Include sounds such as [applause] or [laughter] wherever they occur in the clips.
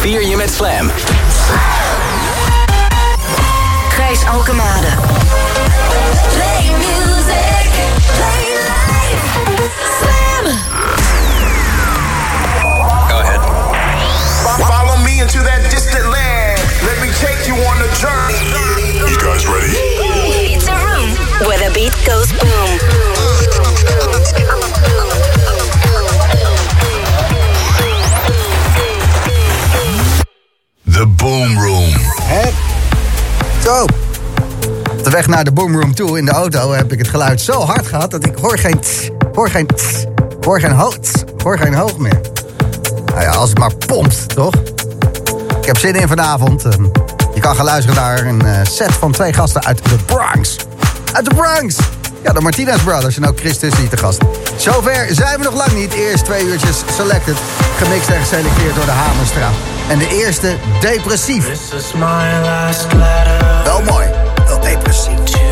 vier je met Slam. Gijs Alkemade. Play music. Play life. Slam. Go ahead. Follow me into that distant land. Let me take you on a journey. Weg naar de boomroom toe in de auto heb ik het geluid zo hard gehad dat ik hoor geen tss, hoor geen tss, hoor geen hoog, tss, hoor geen hoog meer. Nou ja, als het maar pompt, toch? Ik heb zin in vanavond. Ehm, Je kan gaan luisteren naar een eh, set van twee gasten uit de Bronx. Uit de Bronx! Ja, de Martinez Brothers en ook Chris Tussy te gast. Zover zijn we nog lang niet. Eerst twee uurtjes selected. Gemixt en geselecteerd door de Hamerstra. En de eerste, depressief. Wel mooi, wel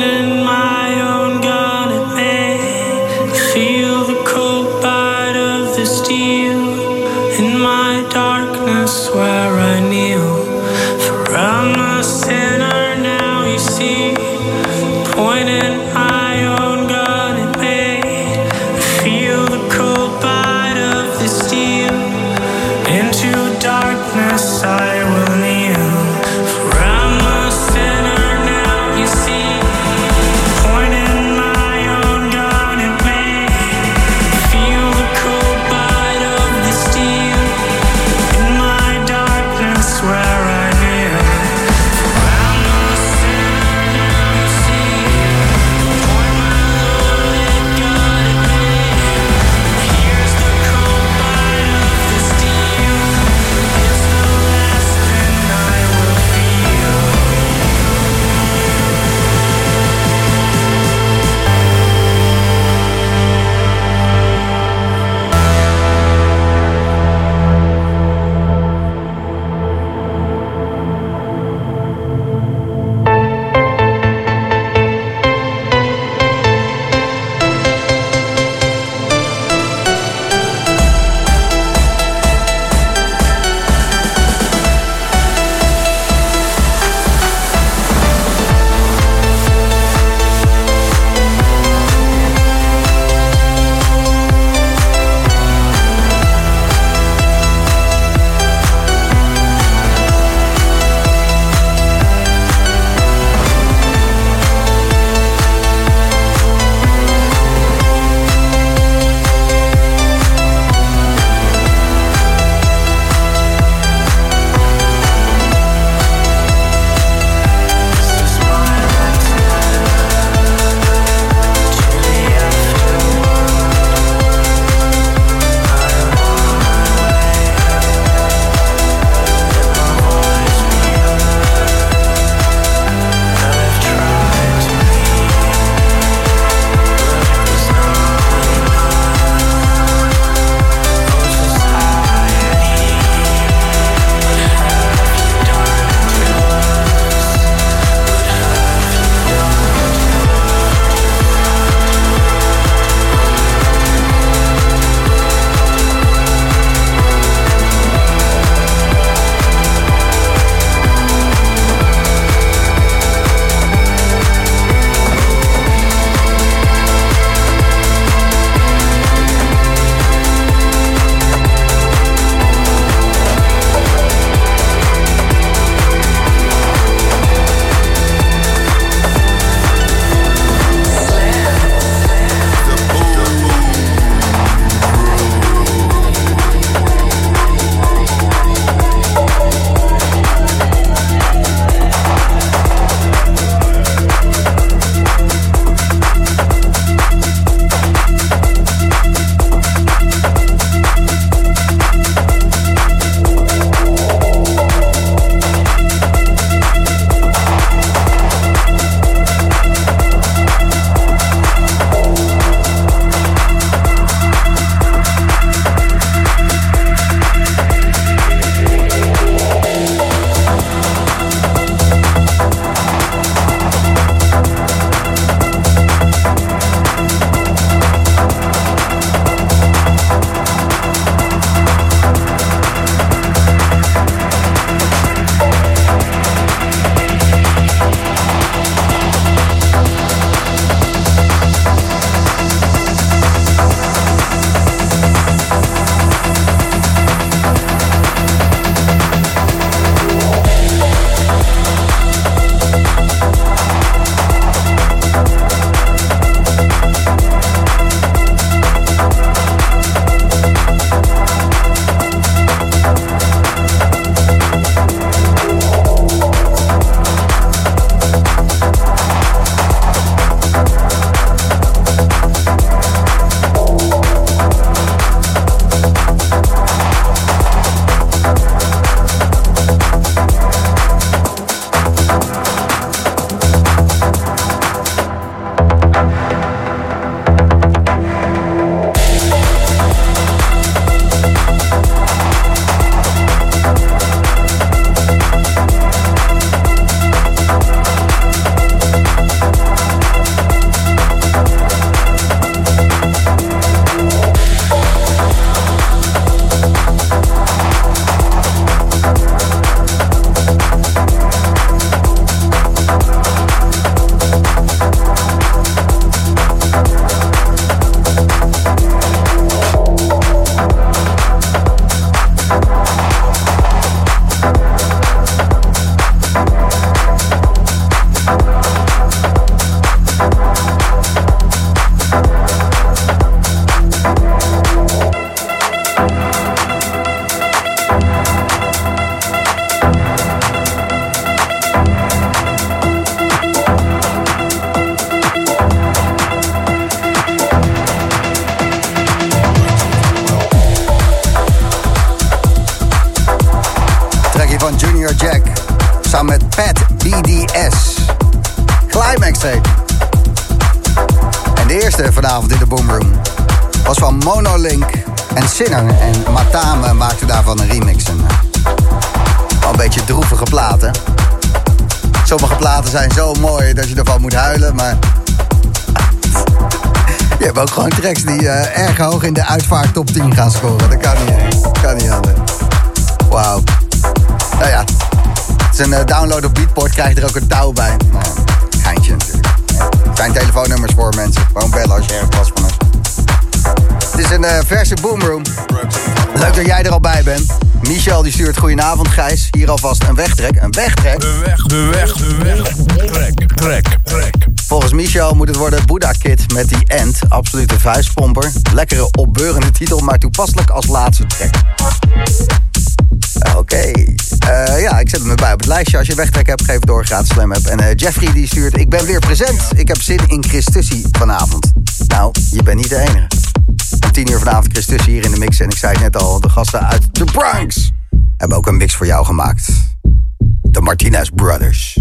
in uh, erg hoog in de uitvaart top 10 gaan scoren. Dat kan niet, kan niet anders. Wauw. Nou ja, het is uh, download op Beatport, krijg er ook een touw bij. Geintje natuurlijk. Zijn telefoonnummers voor mensen. Gewoon bellen als je erg last van hebt. Het is een uh, verse boomroom. Leuk dat jij er al bij bent. Michel die stuurt goedenavond Gijs. Hier alvast een wegtrek. Een wegtrek? De weg, de weg, de weg. Trek, trek, trek. Volgens Michel moet het worden Buddha Kid met die End. Absolute vuistpomper. Lekkere opbeurende titel, maar toepasselijk als laatste track. Oké. Okay. Uh, ja, ik zet hem erbij op het lijstje. Als je wegtrek hebt, geef het door. Gratis slam heb. En uh, Jeffrey die stuurt... Ik ben weer present. Ik heb zin in Christussie vanavond. Nou, je bent niet de enige. Om tien uur vanavond Christussie hier in de mix. En ik zei het net al, de gasten uit de Bronx... hebben ook een mix voor jou gemaakt. De Martinez Brothers.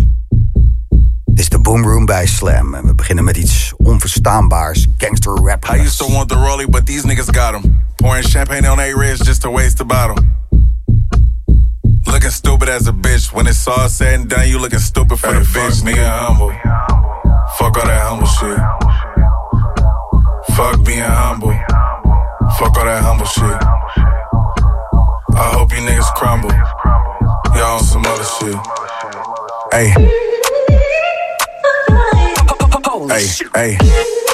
Dit is de Boomroom bij Slam. En we beginnen met iets onverstaanbaars. Gangster rap. I used to want the rollie, but these niggas got them. Pouring champagne on A-Riz just to waste the bottle. Looking stupid as a bitch. When it's all said and done, you looking stupid for hey, the bitch. Being humble. Fuck all that humble shit. Fuck being humble. Fuck all that humble shit. I hope you niggas crumble. Y'all on some other shit. Hey. Hey, hey.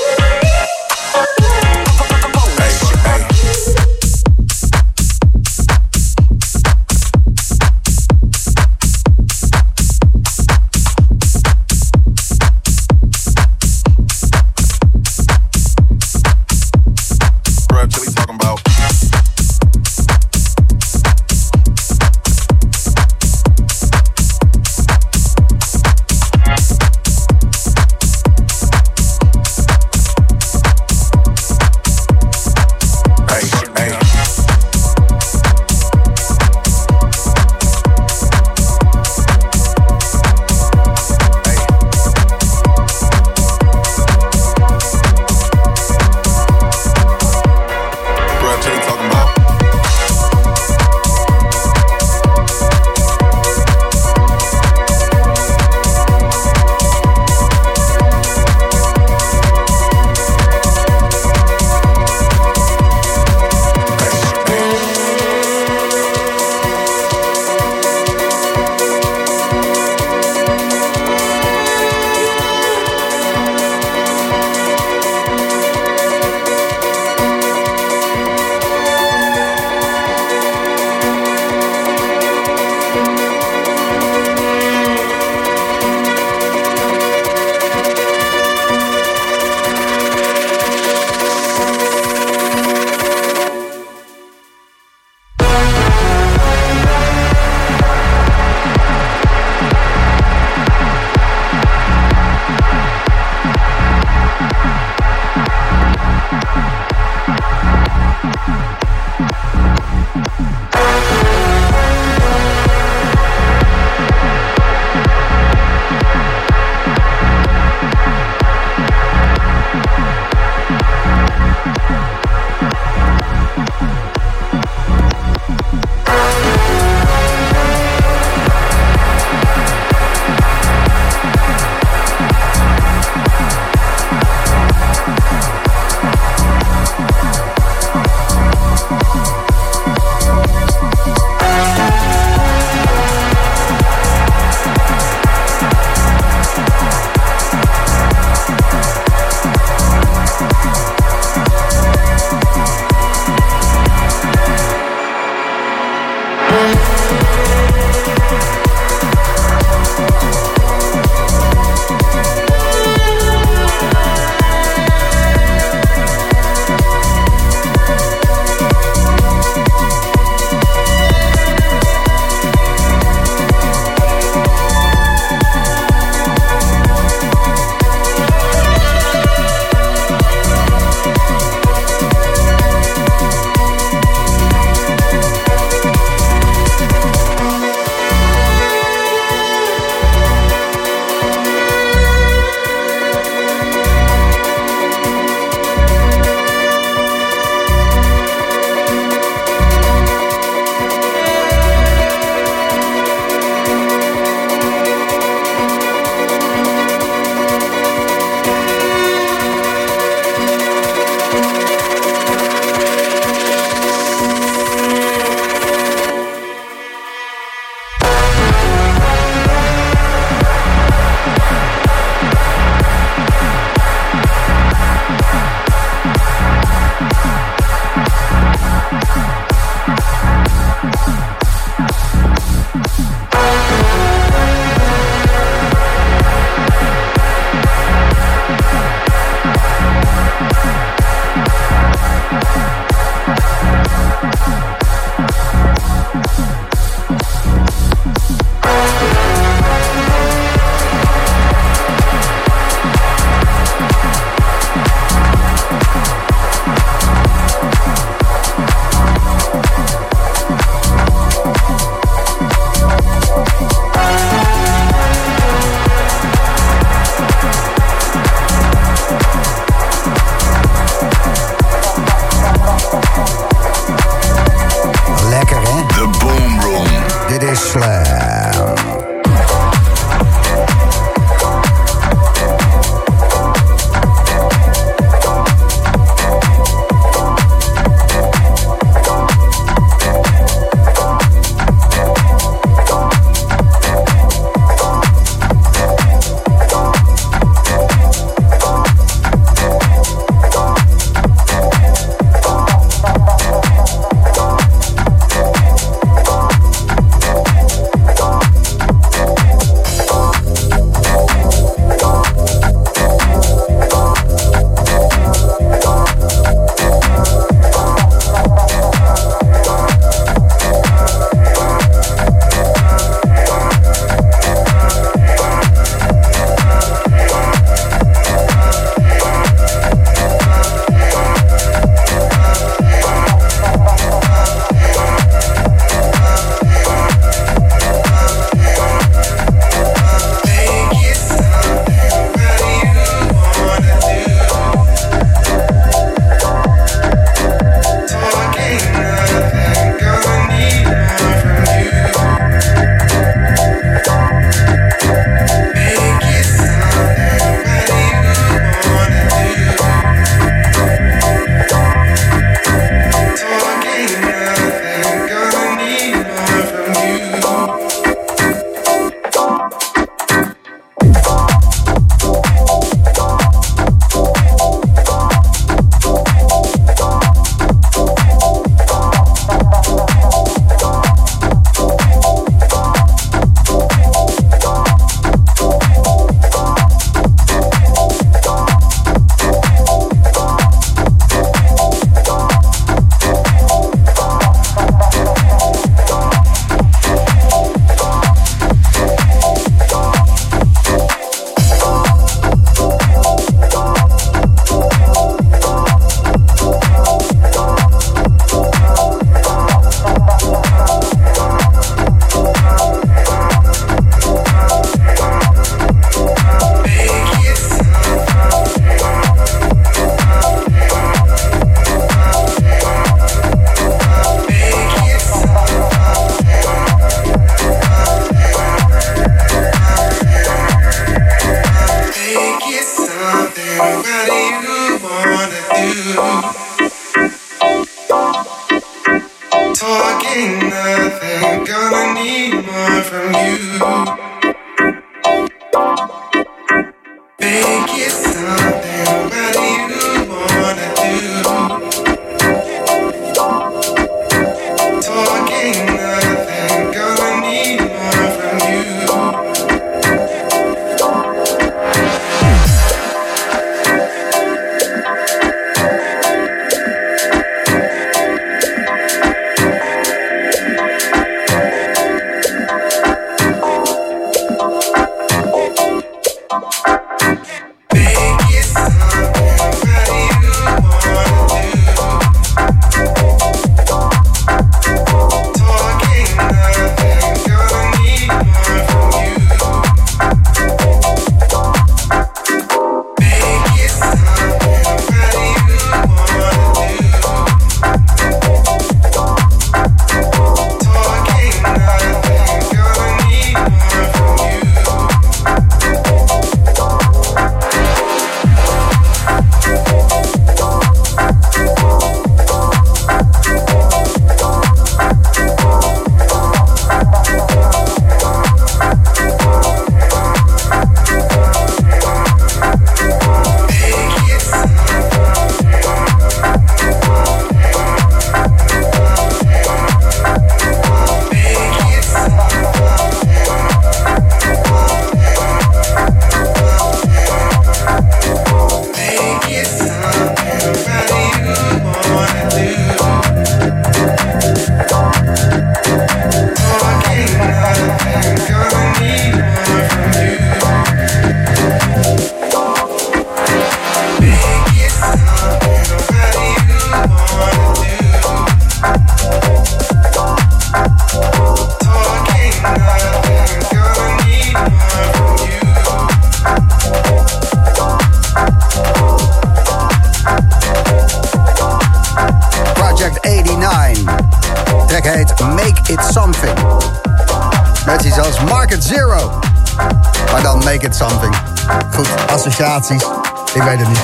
Ik weet het niet.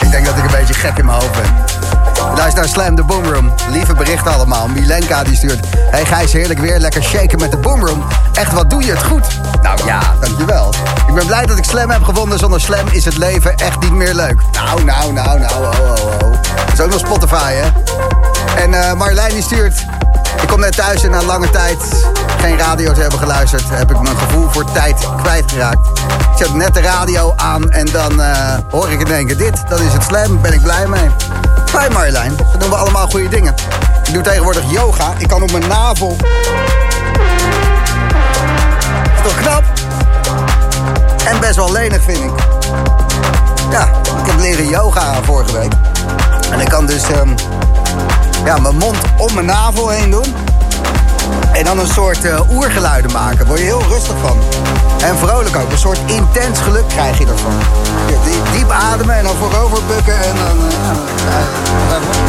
Ik denk dat ik een beetje gek in mijn hoofd ben. Luister naar Slam de Boomroom. Lieve berichten allemaal. Milenka die stuurt. Hey Gijs, heerlijk weer. Lekker shaken met de Boomroom. Echt, wat doe je het goed. Nou ja, dankjewel. Ik ben blij dat ik Slam heb gevonden. Zonder Slam is het leven echt niet meer leuk. Nou, nou, nou, nou. Oh, oh, oh. Dat is ook nog Spotify, hè? En eh, Marjolein die stuurt... Ik kom net thuis en na lange tijd geen radio te hebben geluisterd... heb ik mijn gevoel voor tijd kwijtgeraakt. Ik zet net de radio aan en dan eh, hoor ik in keer dit. Dan is het slam, ben ik blij mee. Hi Marjolein, dan doen we allemaal goede dingen. Ik doe tegenwoordig yoga. Ik kan op mijn navel... Is toch knap? En best wel lenig vind ik. Ja, ik heb leren yoga vorige week. En ik kan dus ehm, ja, mijn mond om mijn navel heen doen. En dan een soort eh, oergeluiden maken. Word je heel rustig van. En vrolijk ook. Een soort intens geluk krijg je ervan. Ja, die- diep ademen en dan voorover bukken en dan... eh,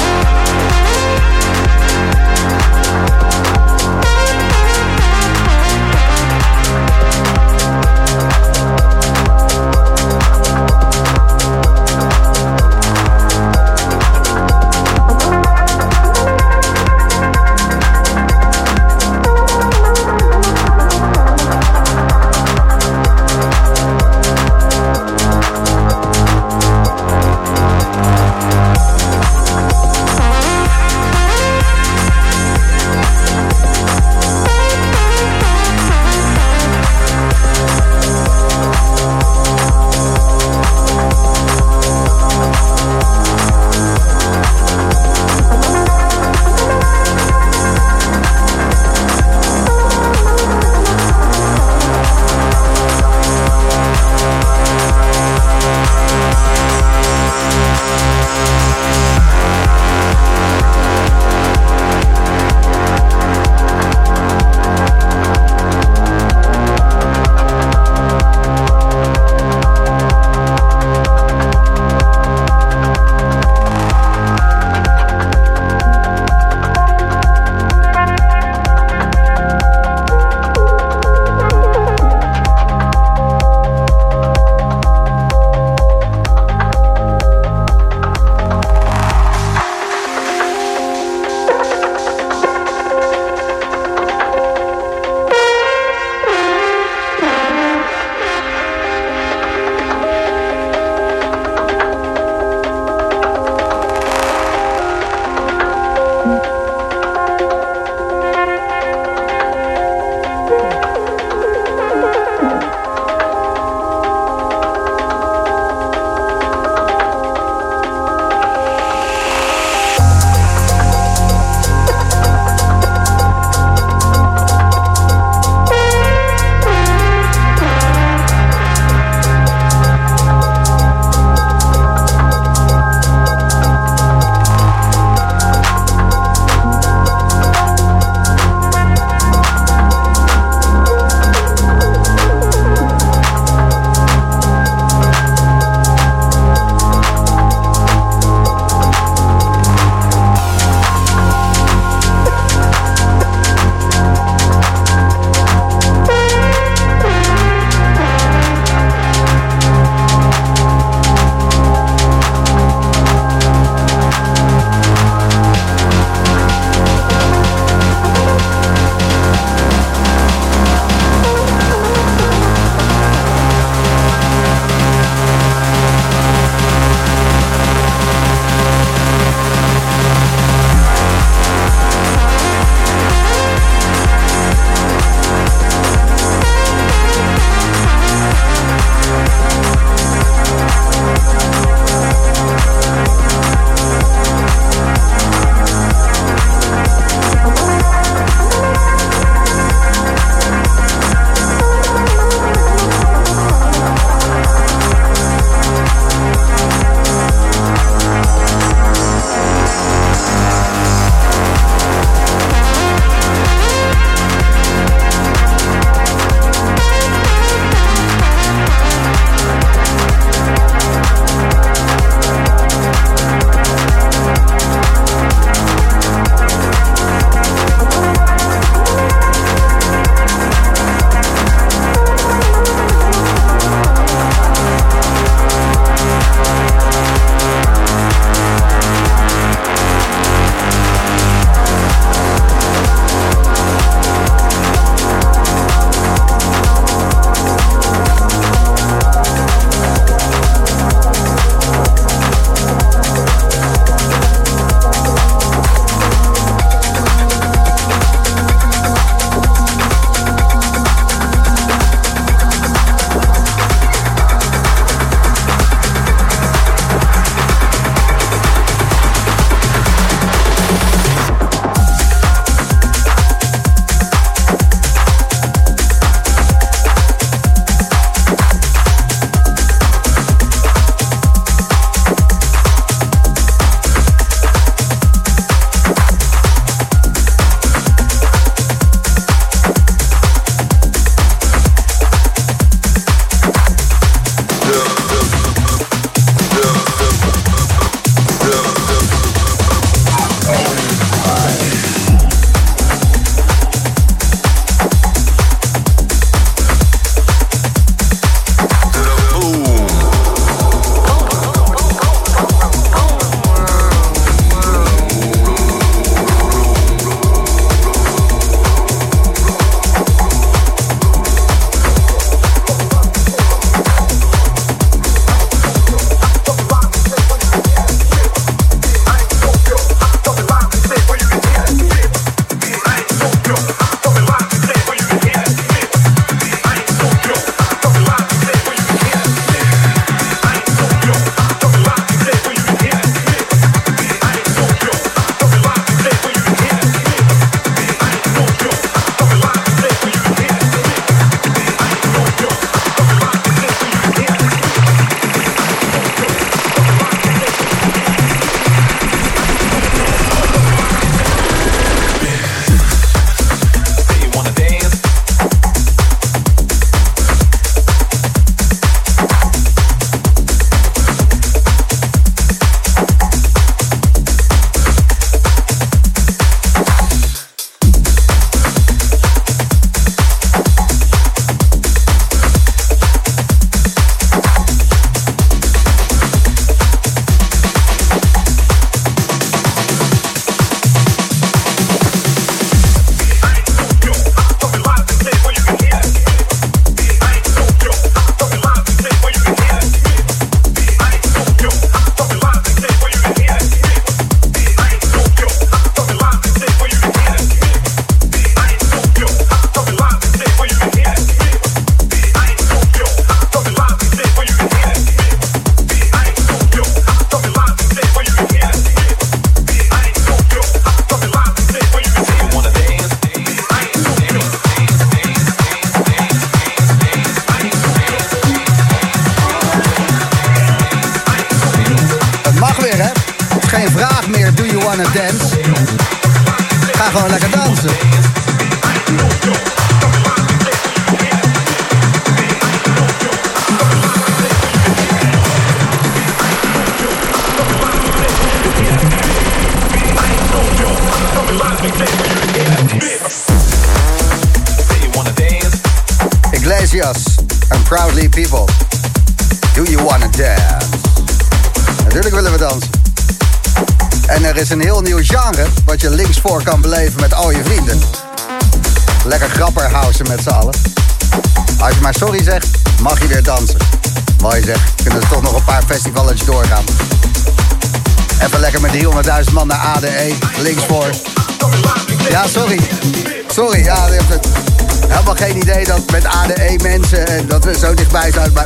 Genre wat je linksvoor kan beleven met al je vrienden. Lekker grapperhousen met z'n allen. Als je maar sorry zegt, mag je weer dansen. Mooi zeg, kunnen er toch nog een paar festivalletjes doorgaan. Even lekker met 300.000 man naar ADE, linksvoor. Ja, sorry. Sorry, ja, helemaal geen idee dat met ADE mensen en dat we zo dichtbij zijn. Maar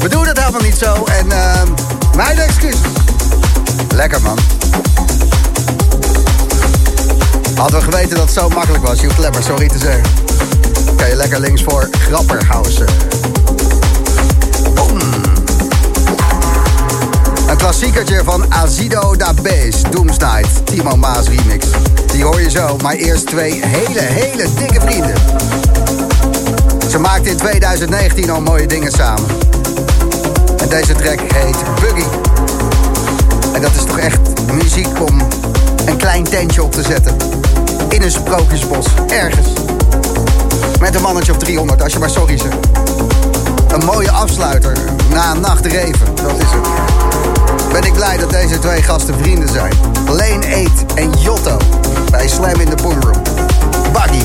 we doen het helemaal niet zo. En ehm mijn excuus. Lekker man. Hadden we geweten dat het zo makkelijk was, je hoeft sorry te zeggen. Kan je lekker links voor grapperhausen. Boom. Een klassiekertje van Azido da Bass, Doomsnight, Timo Maas remix. Die hoor je zo, maar eerst twee hele, hele dikke vrienden. Ze maakten in 2019 al mooie dingen samen. En deze track heet Buggy. En dat is toch echt muziek om een klein tentje op te zetten. In een sprookjesbos, ergens. Met een mannetje of 300, als je maar sorry zegt. Een mooie afsluiter na een nacht reven, dat is het. Ben ik blij dat deze twee gasten vrienden zijn. Lane 8 en Jotto bij Slam in the Boom Room. Buggy.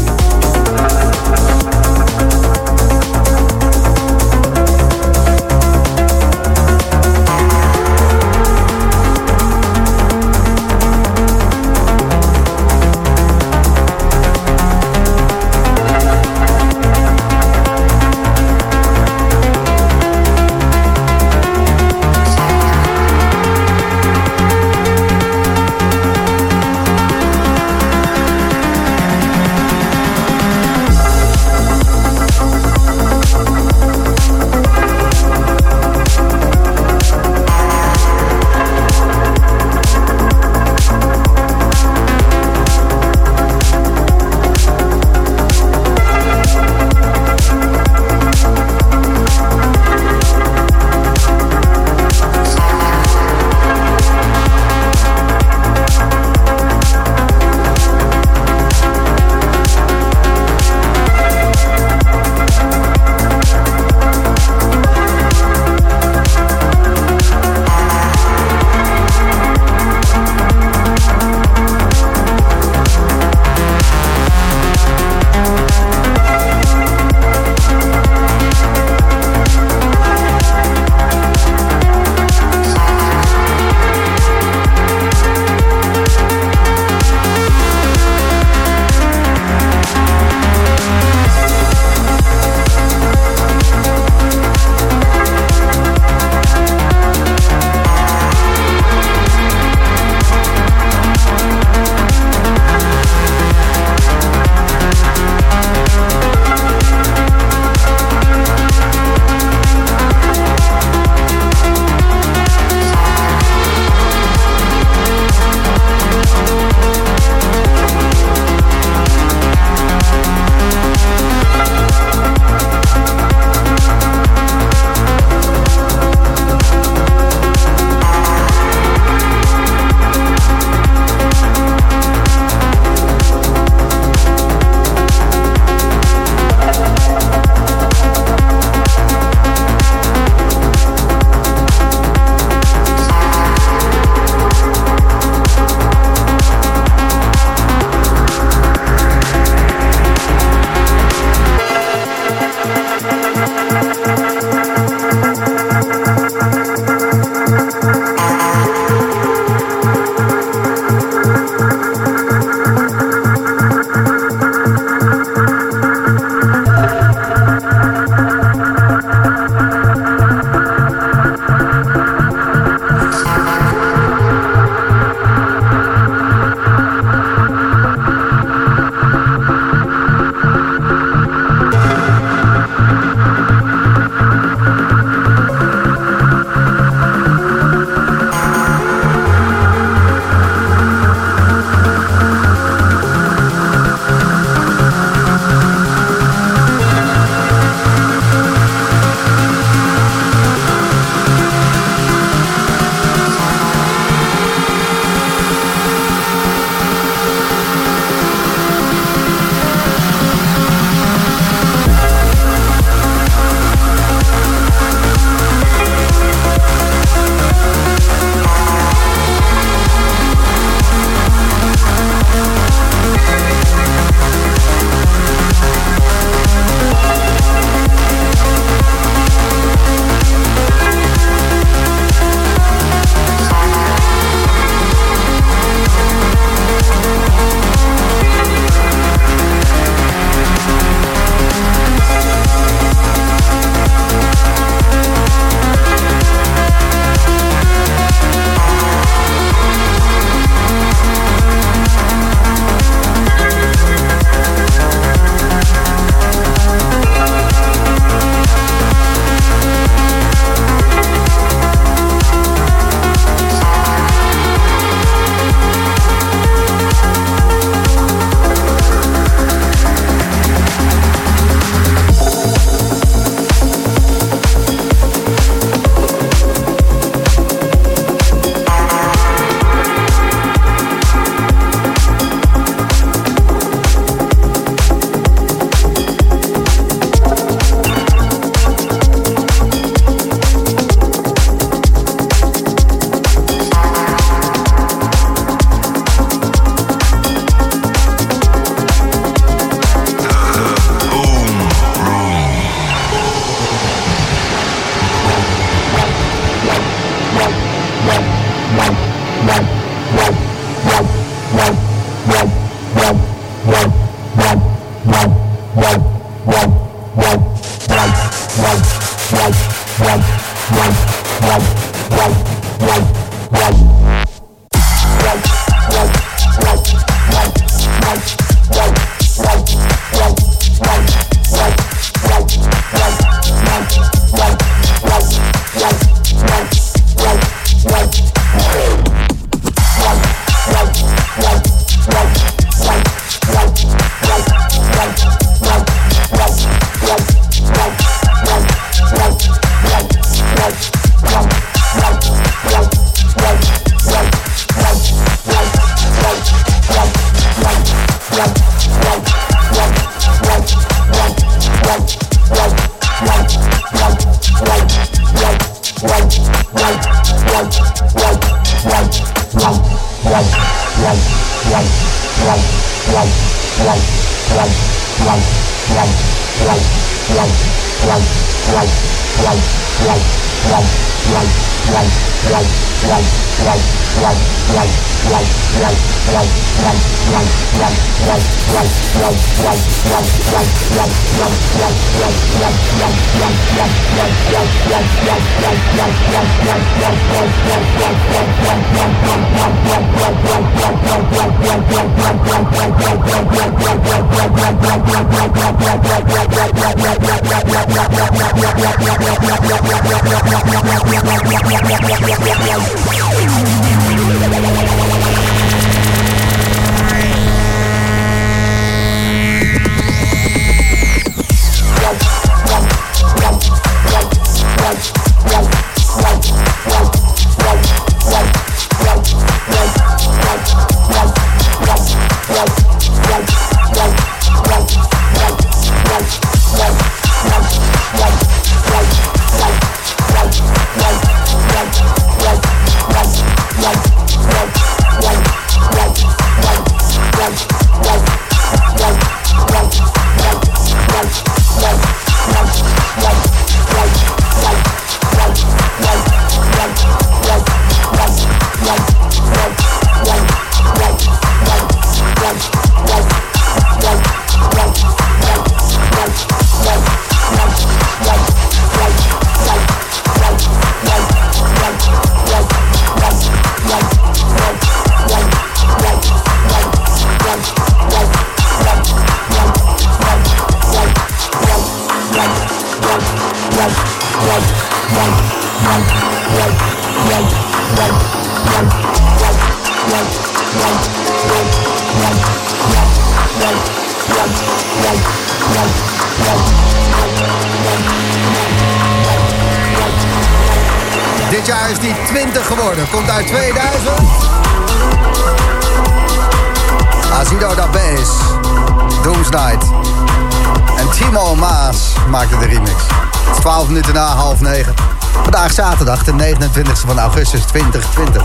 29 van augustus 2020.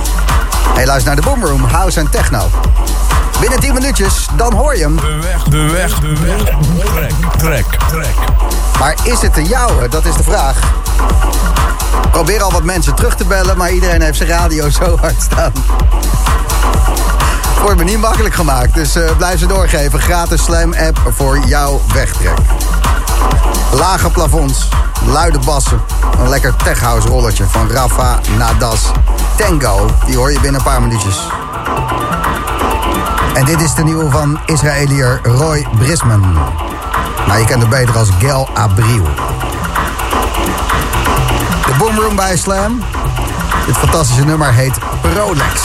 Hé, luister naar de Boomroom, House en Techno. Binnen 10 minuutjes, dan hoor je hem. De weg, de weg, de weg. Trek, trek, trek. Maar is het de jouwe? Dat is de vraag. Ik probeer al wat mensen terug te bellen, maar iedereen heeft zijn radio zo hard staan. Wordt me niet makkelijk gemaakt, dus eh, blijf ze doorgeven. Gratis Slam app voor jouw wegtrek. Lage plafonds, luide bassen. Een lekker techhouse rolletje van Rafa Nadas Tango. Die hoor je binnen een paar minuutjes. En dit is de nieuwe van Israëliër Roy Brisman. Maar je kent hem beter als Gel Abril. De Boomroom bij Slam. Dit fantastische nummer heet Prolex.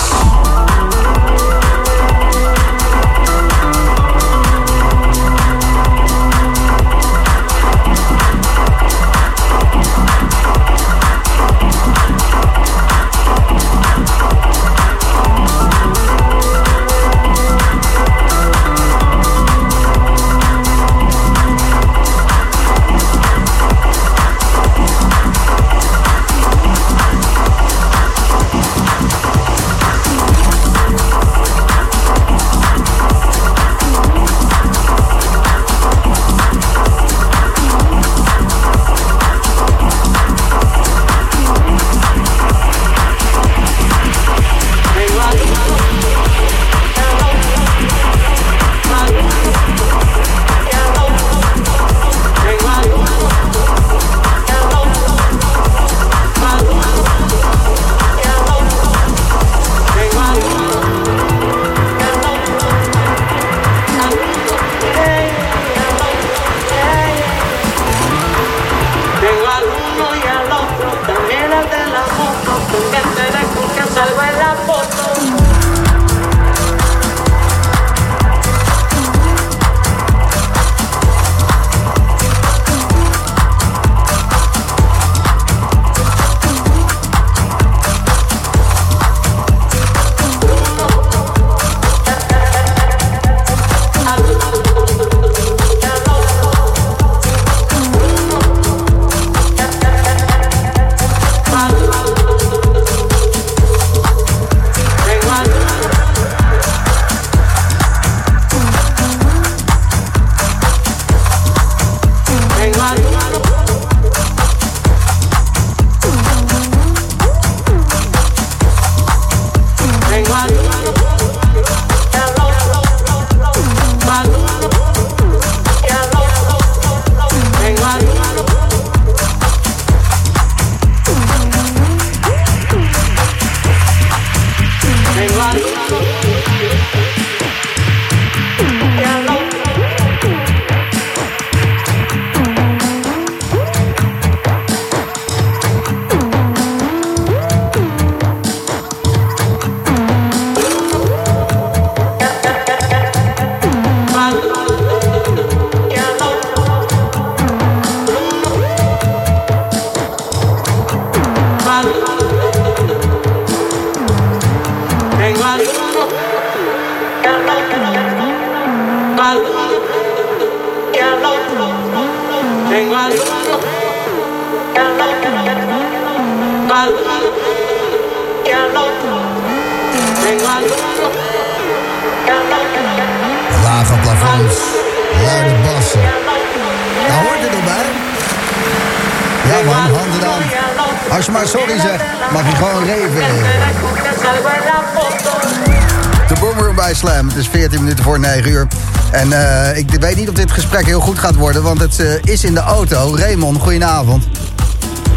Want het eh, is in de auto. Raymond, goedenavond.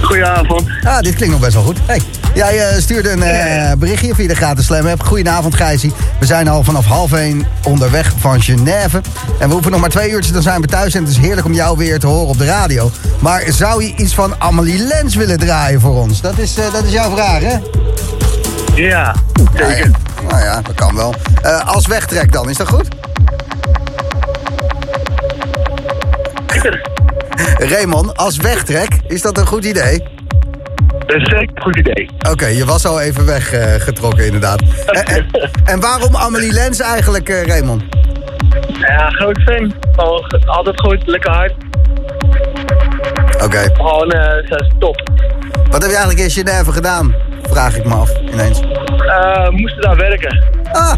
Goedenavond. Ah, dit klinkt nog best wel goed. Hey. Jij eh, stuurde een eh, berichtje via de gratis Slam app. Goedenavond Gijsie. We zijn al vanaf half één onderweg van Genève. En we hoeven nog maar twee uurtjes, dan zijn we thuis. En het is heerlijk om jou weer te horen op de radio. Maar zou je iets van Amelie Lens willen draaien voor ons? Dat is, dat is jouw vraag, hè? Ja, Nou ja, nou ja, dat kan wel. Als wegtrek dan, is dat goed? Raymond, als wegtrek, is dat een goed idee? Dat is zeker een goed idee. Oké, je was al even weggetrokken inderdaad. en, waarom Amelie Lens eigenlijk, eh, Raymond? Ja, groot fan. Altijd goed, lekker hard. Oké. Gewoon, eh ze is top. Wat heb je eigenlijk in Genève gedaan? Vraag ik me af, ineens. Eh moesten daar werken. Ah.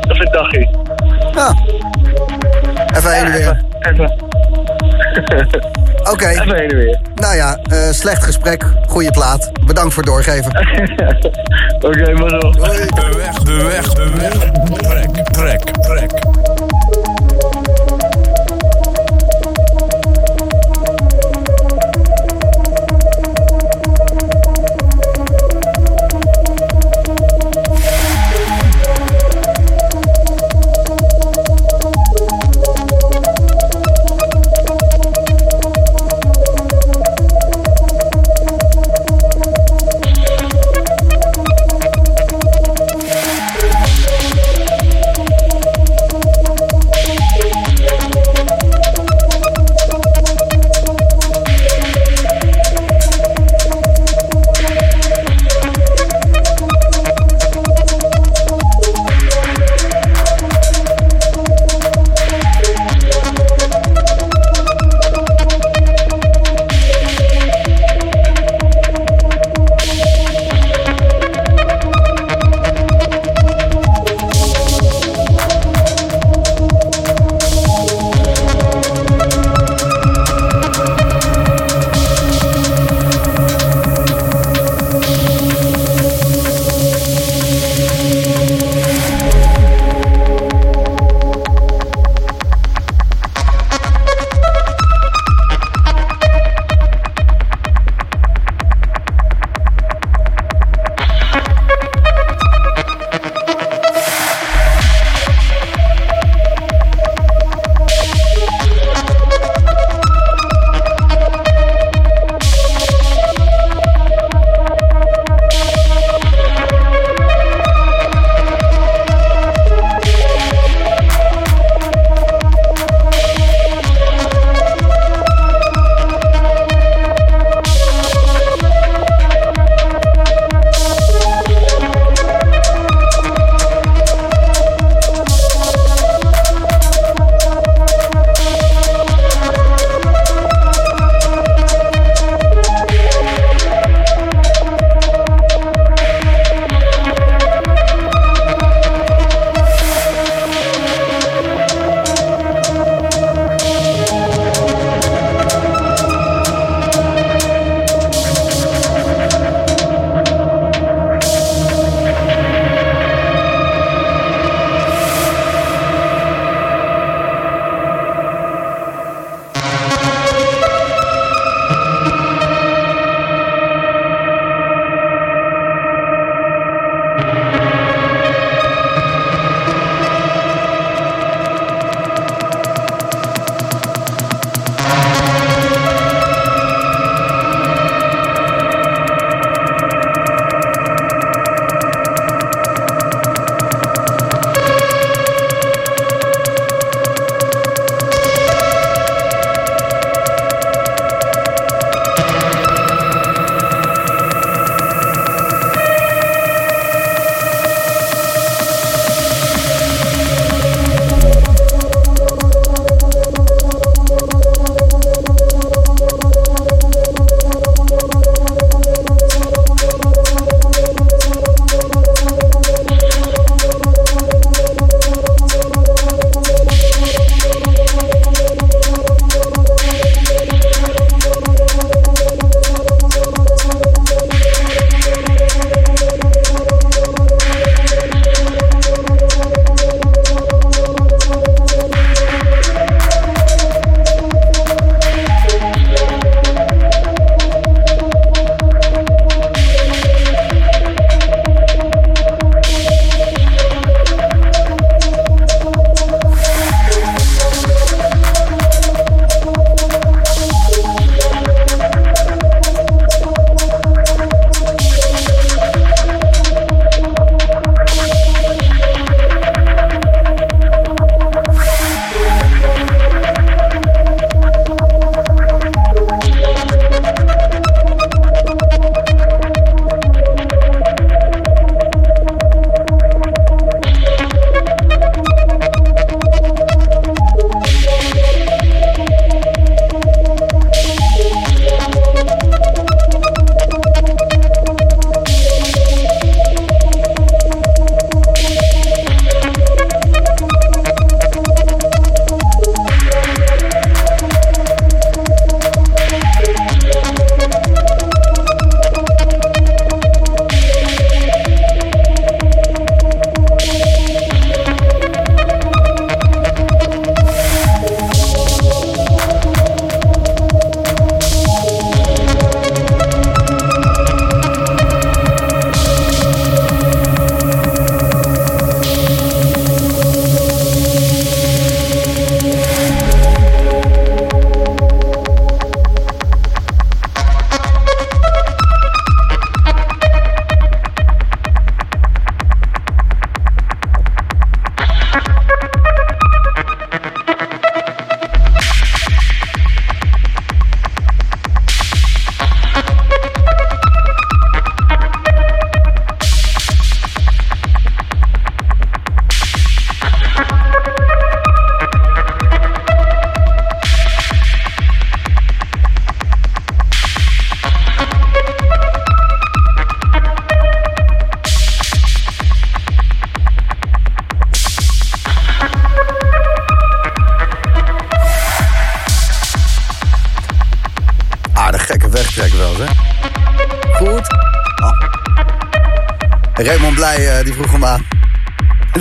Dat een dagje. Ah. Even heen en weer. Even. [laughs] Oké. Even weer. Nou ja, eh, slecht gesprek, goede plaat. Bedankt voor het doorgeven. [laughs] Oké, maar zo. De weg, de weg, de weg. Trek, trek, trek.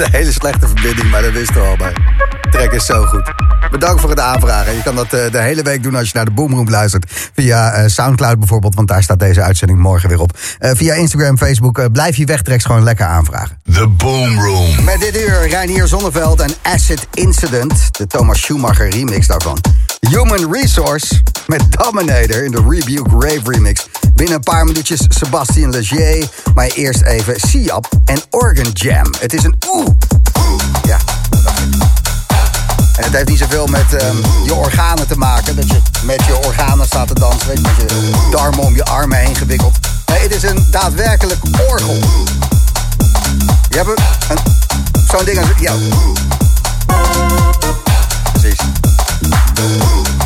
Een hele slechte verbinding, maar dat wisten we al bij. Trek is zo goed. Bedankt voor het aanvragen. Je kan dat eh, de hele week doen als je naar de Boomroom luistert. Via eh, Soundcloud bijvoorbeeld, want daar staat deze uitzending morgen weer op. Eh, via Instagram, Facebook, blijf je wegtreks gewoon lekker aanvragen. The Boom Room. Met dit uur Reinier Zonneveld en Acid Incident. De Thomas Schumacher remix daarvan. Human Resource met Dominator in de Rebuke Rave remix. Binnen een paar minuutjes Sebastian Leger. Maar eerst even Siap en Organ Jam. Het is een oeh. Ja. En het heeft niet zoveel met ehm, je organen te maken. Dat je met je organen staat te dansen. Weet je, met je darmen om je armen heen gewikkeld. Nee, het is een daadwerkelijk orgel. Je hebt een- zo'n ding als... Ja. Precies. Liedje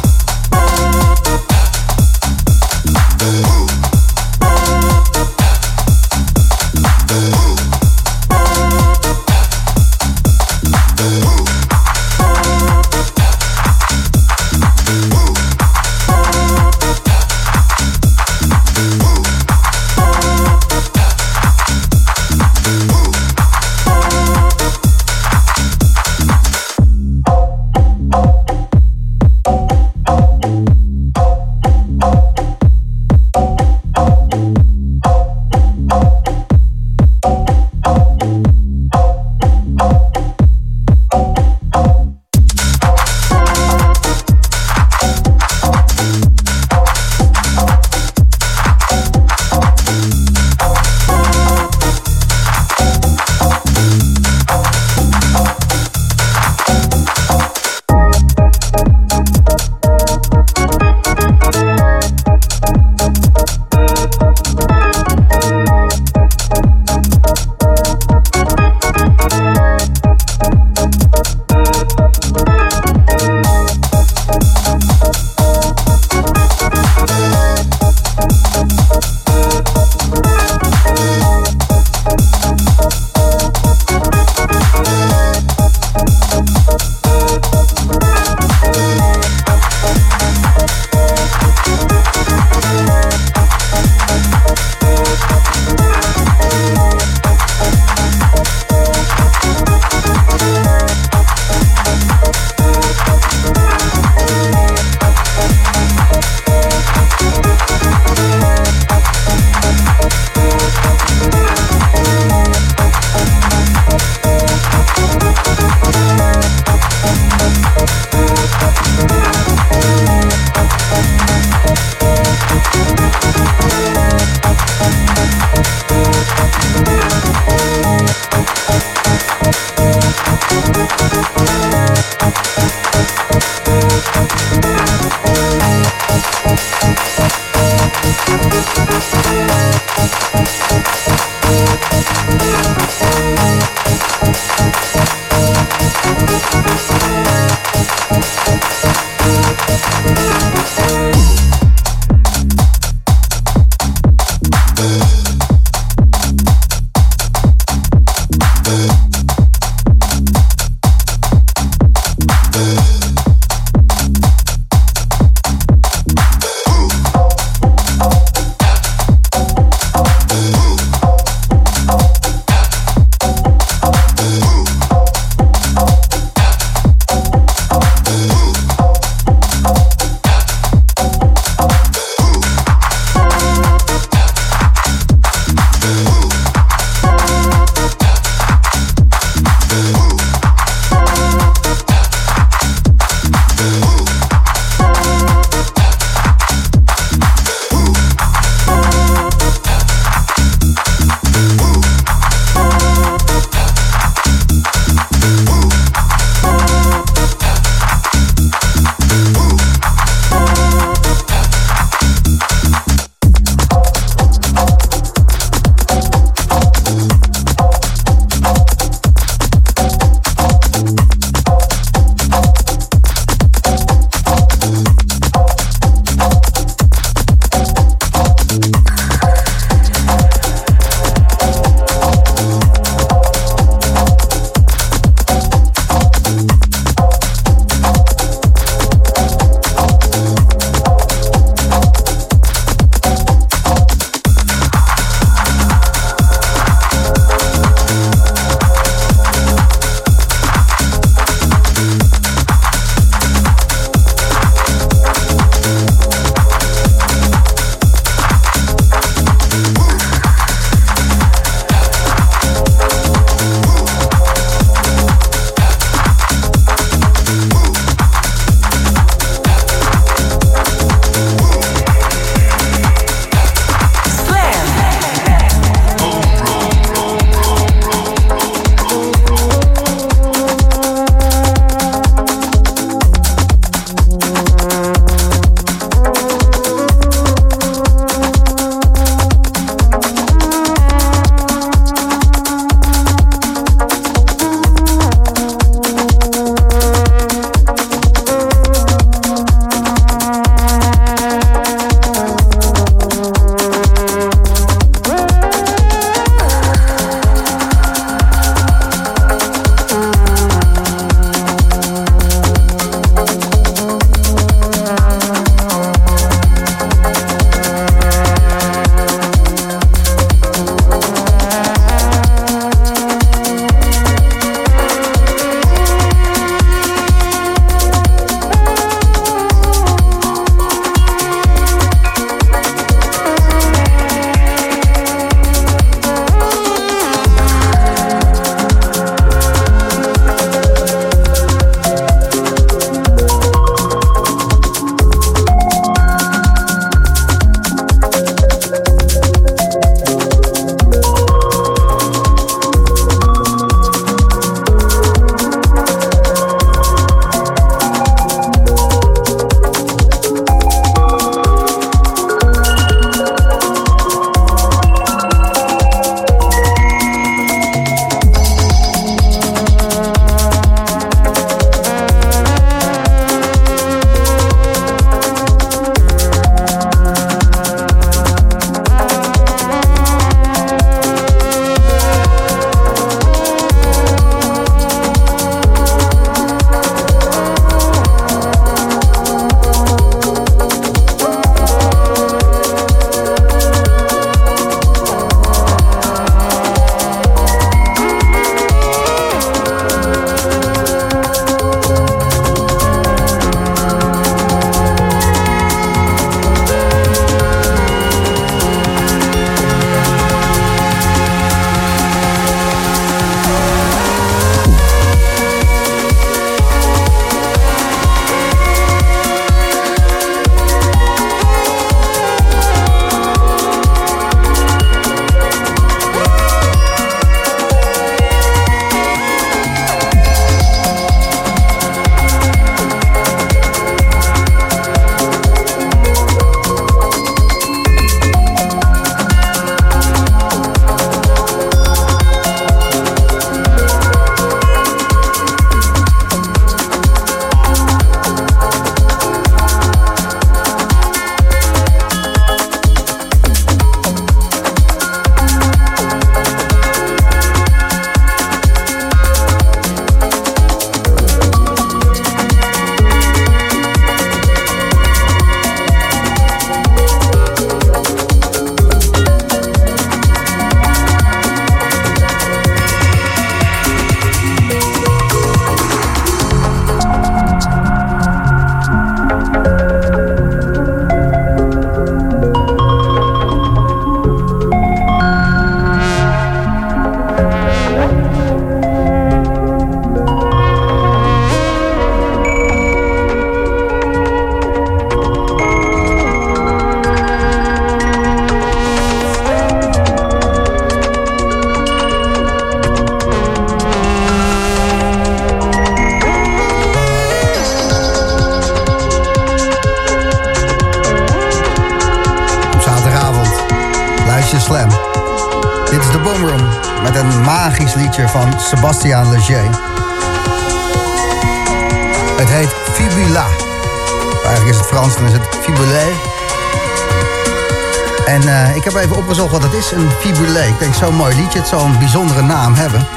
wat het is, een fibulé. Ik denk, zo'n mooi liedje, het zal een bijzondere naam hebben.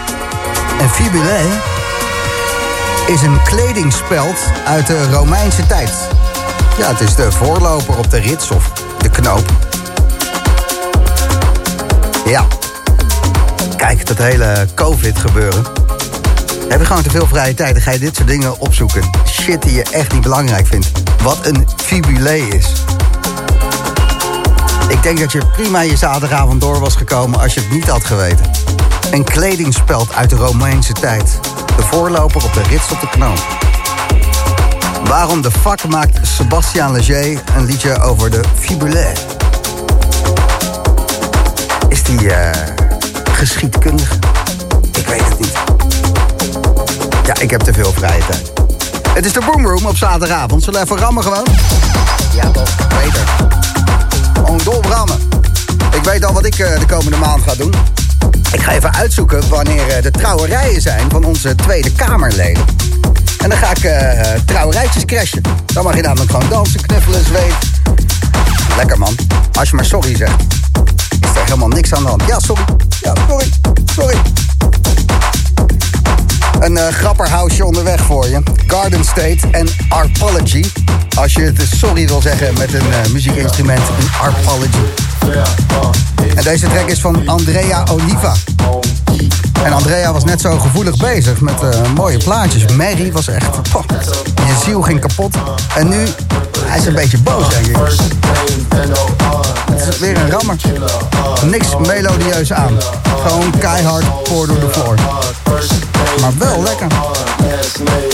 En fibulé is een kledingspeld uit de Romeinse tijd. Ja, het is de voorloper op de rits of de knoop. Ja. Kijk, dat hele COVID-gebeuren. Heb je gewoon te veel vrije tijd, dan ga je dit soort dingen opzoeken. Shit die je echt niet belangrijk vindt. Wat een fibulé is. Ik denk dat je prima je zaterdagavond door was gekomen als je het niet had geweten. Een kledingspeld uit de Romeinse tijd. De voorloper op de rits op de knoop. Waarom de fuck maakt Sebastian Leger een liedje over de fibulé? Is die eh, geschiedkundig? Ik weet het niet. Ja, ik heb te veel vrije tijd. Het is de Boomroom op zaterdagavond. Zullen we even rammen gewoon? Ja, toch. Beter. Gewoon doorrammen. Ik weet al wat ik eh, de komende maand ga doen. Ik ga even uitzoeken wanneer eh, de trouwerijen zijn van onze Tweede Kamerleden. En dan ga ik eh, trouwerijtjes crashen. Dan mag je namelijk gewoon dansen, knuffelen, zweet. Lekker man. Als je maar sorry zegt. Is er helemaal niks aan de hand. Ja, sorry. Ja, sorry. Sorry. Een uh, grapperhausje onderweg voor je. Garden State en Arpology. Als je het sorry wil zeggen met een uh, muziekinstrument, een Arpology. En deze track is van Andrea Oliva. En Andrea was net zo gevoelig bezig met uh, mooie plaatjes. Mary was echt... poh, je ziel ging kapot. En nu, hij is een beetje boos, denk ik. Het is weer een rammer. Niks melodieus aan. Gewoon keihard pour door de floor. Maar wel lekker.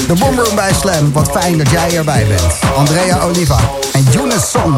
De Boomroom bij Slam. Wat fijn dat jij erbij bent. Andrea Oliva en Younes Son.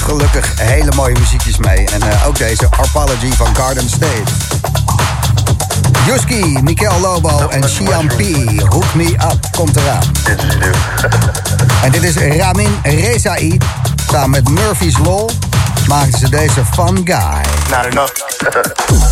gelukkig hele mooie muziekjes mee. En eh, ook deze Apology van Garden State. Yuski, Mikel Lobo en Sian P. Hook Me Up komt eraan. [laughs] En dit is Ramin Rezaï. Samen met Murphy's Law maken ze deze Fun Guy. Not enough. [laughs]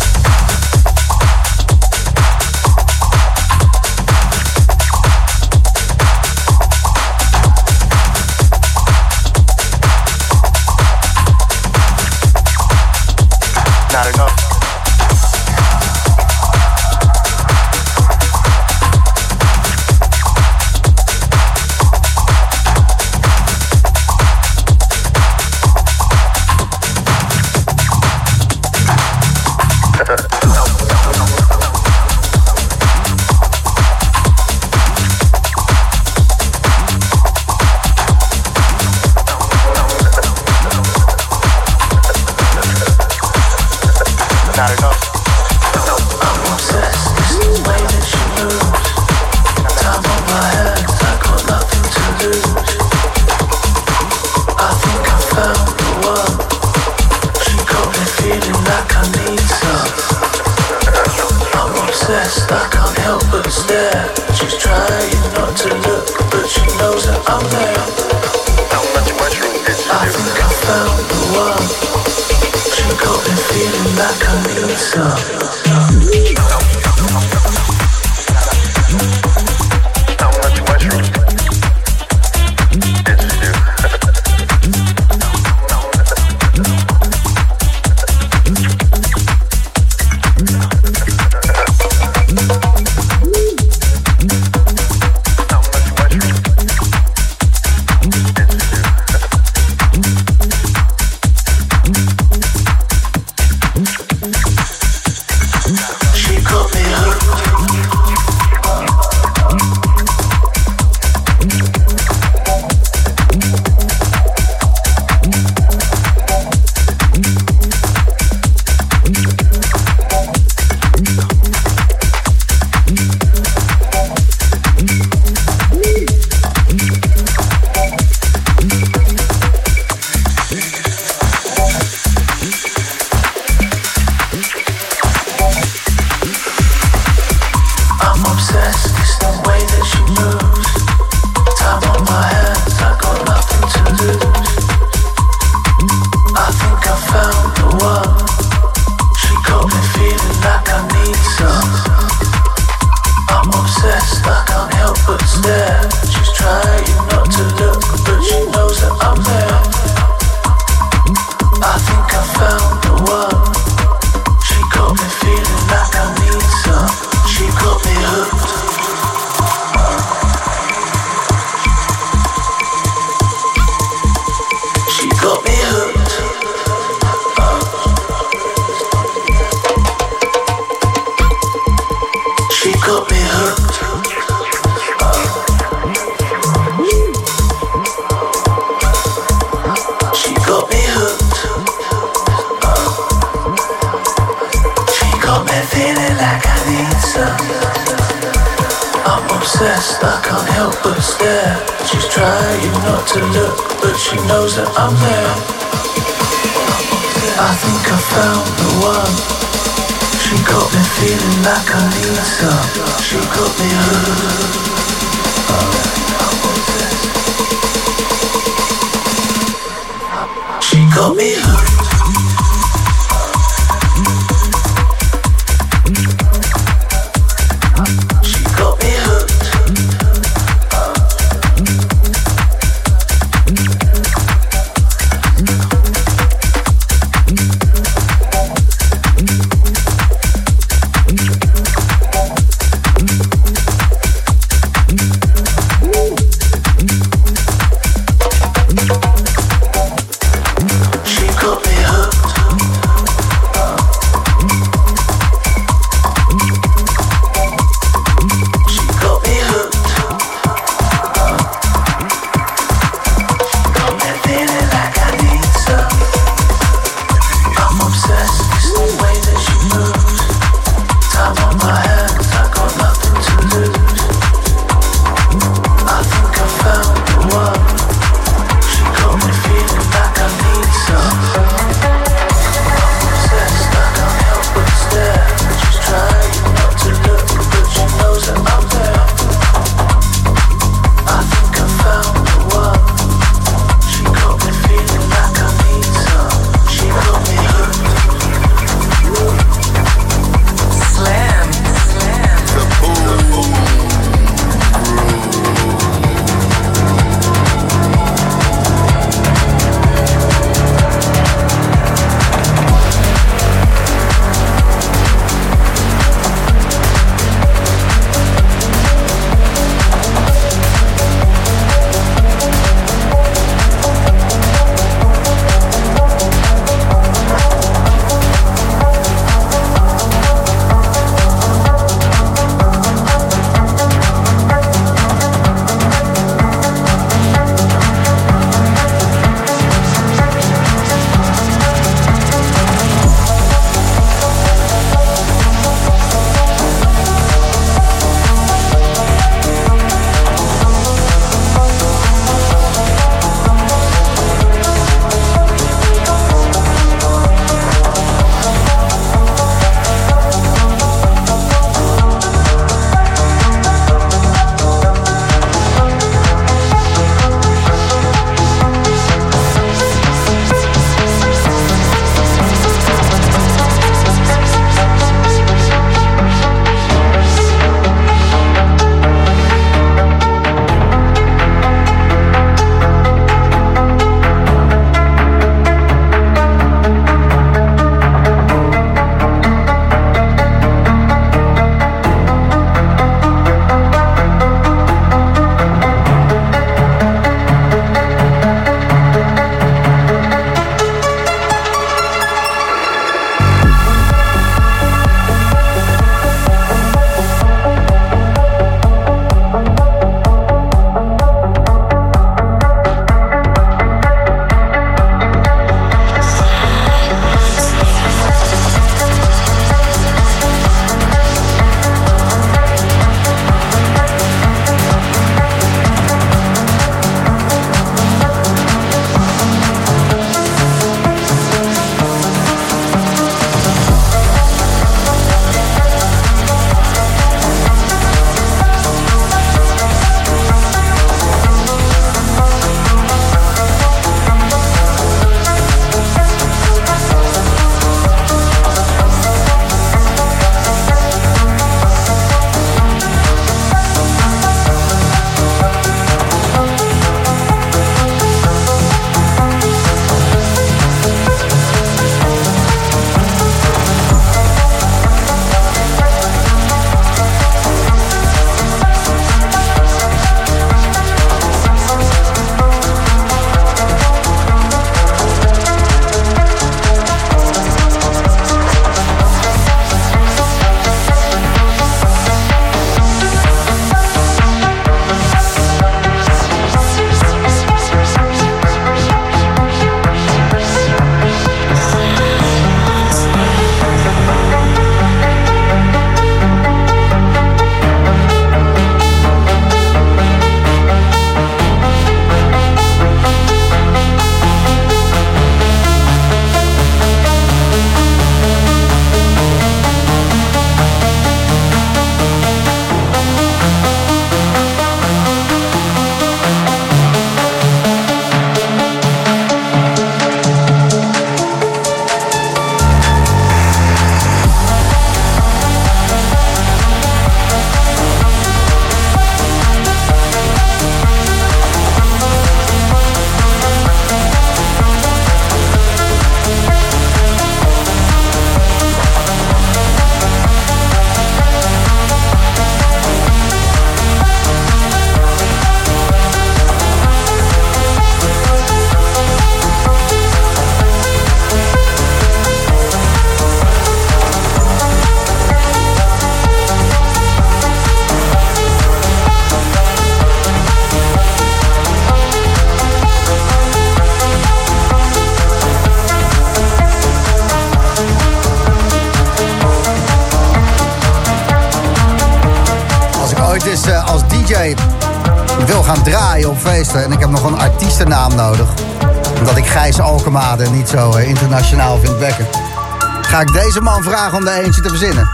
deze man vragen om er eentje te verzinnen.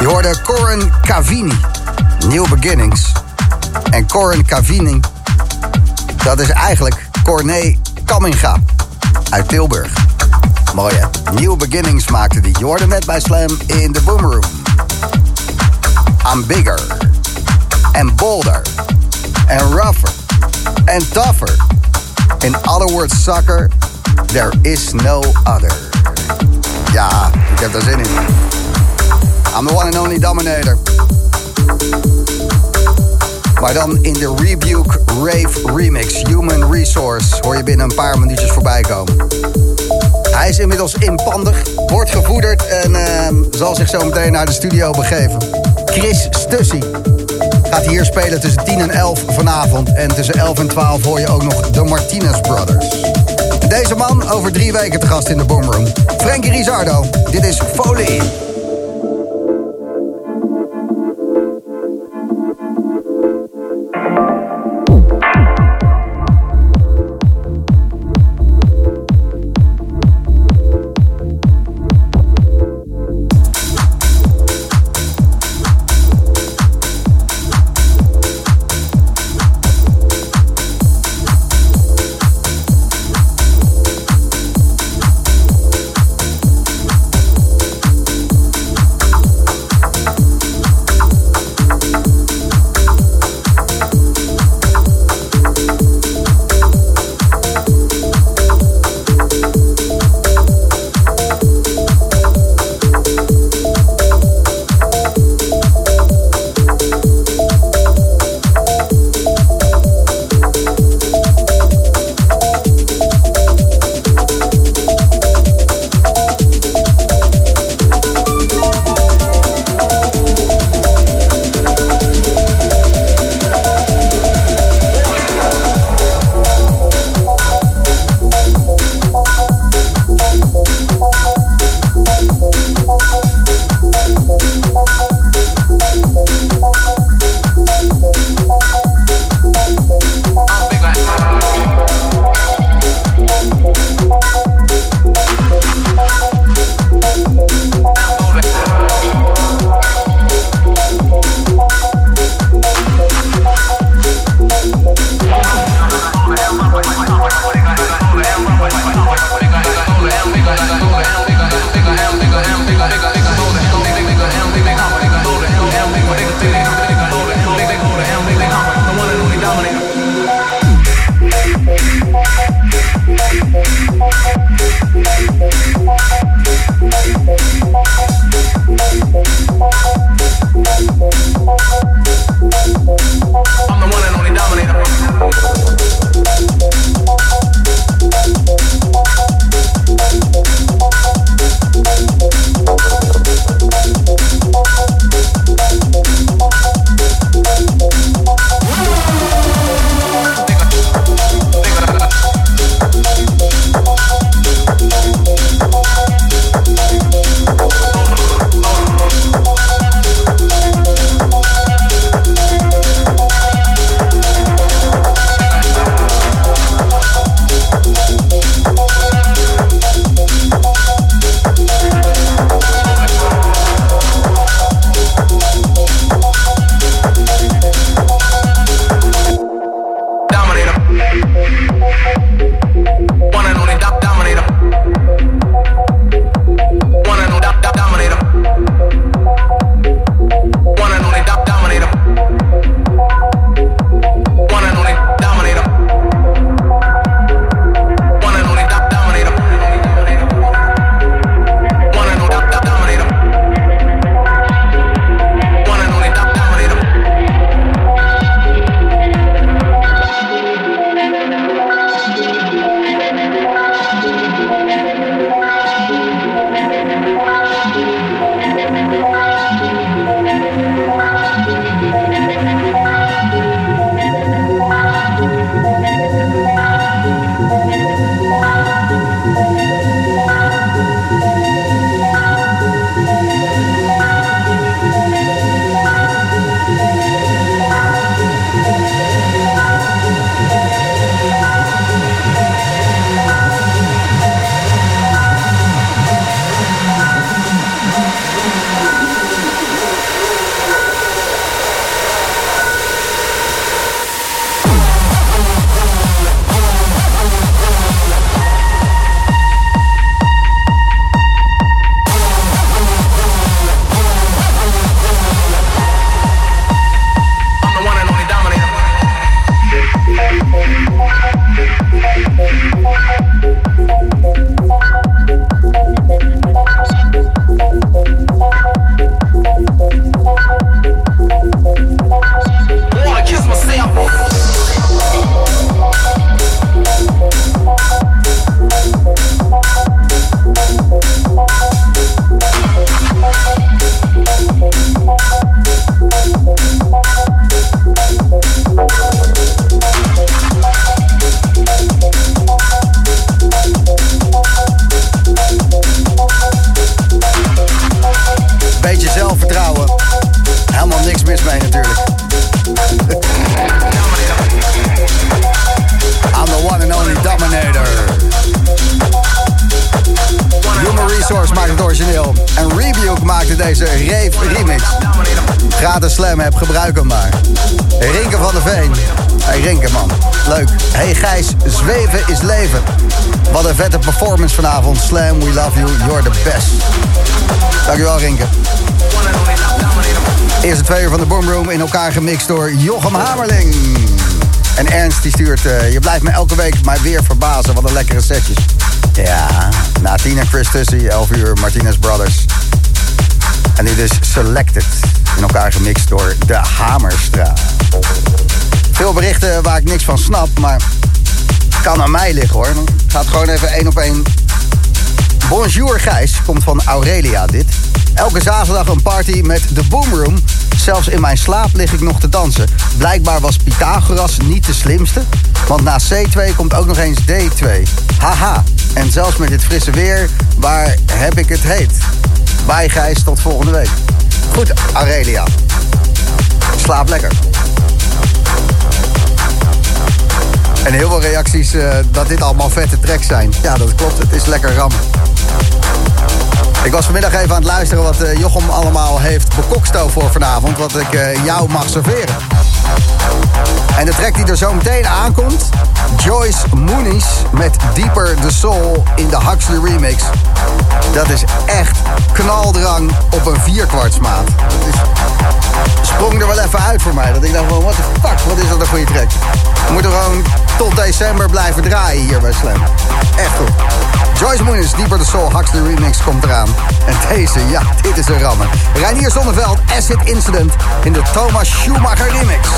Je hoorde Corin Cavini, New Beginnings. En Corin Cavini, dat is eigenlijk Corné Kamminga uit Tilburg. Mooi hè? New Beginnings maakte die. Je hoorde net bij Slam in de Boom Room. I'm bigger. And bolder. And rougher. And tougher. In other words, sucker, there is no other. Ja, ik heb daar zin in. I'm the one and only dominator. Maar dan in de Rebuke Rave Remix, Human Resource, hoor je binnen een paar minuutjes voorbij komen. Hij is inmiddels inpandig, wordt gevoederd en ehm, zal zich zo meteen naar de studio begeven. Chris Stussy gaat hier spelen tussen 10 en 11 vanavond. En tussen 11 en 12 hoor je ook nog de Martinez Brothers. Deze man over drie weken te gast in de Boomroom. Frankie Rizardo, dit is Folie. Gemixt door Jochem Hamerling. En Ernst die stuurt, eh, je blijft me elke week maar weer verbazen. Wat een lekkere setjes. Ja, na Tina Chris Tussy, 11 uur Martinez Brothers. En nu dus Selected. In elkaar gemixt door de Hamerstra. Veel berichten waar ik niks van snap, maar kan aan mij liggen hoor. Gaat gewoon even één op één. Bonjour Gijs, komt van Aurelia dit. Elke zaterdag een party met de Boomroom. Zelfs in mijn slaap lig ik nog te dansen. Blijkbaar was Pythagoras niet de slimste. Want na C2 komt ook nog eens D2. Haha. En zelfs met dit frisse weer, waar heb ik het heet? Bye Gijs, tot volgende week. Goed, Aurelia. Slaap lekker. En heel veel reacties eh, dat dit allemaal vette tracks zijn. Ja, dat klopt. Het is lekker rammen. Ik was vanmiddag even aan het luisteren wat eh, Jochem allemaal heeft bekokstoofd voor vanavond. Wat ik eh, jou mag serveren. En de track die er zo meteen aankomt. Joyce Moonies met Deeper the Soul in de Huxley remix. Dat is echt knaldrang op een vierkwartsmaat. Dat is, sprong er wel even uit voor mij. Dat ik dacht van, what the fuck, wat is dat een goede track. We moeten gewoon tot december blijven draaien hier bij Slam. Echt goed. Joyce Moonies, Deeper the Soul, Huxley remix komt eraan. En deze, ja, dit is een rammer. Reinier Zonneveld, Acid Incident in de Thomas Schumacher remix.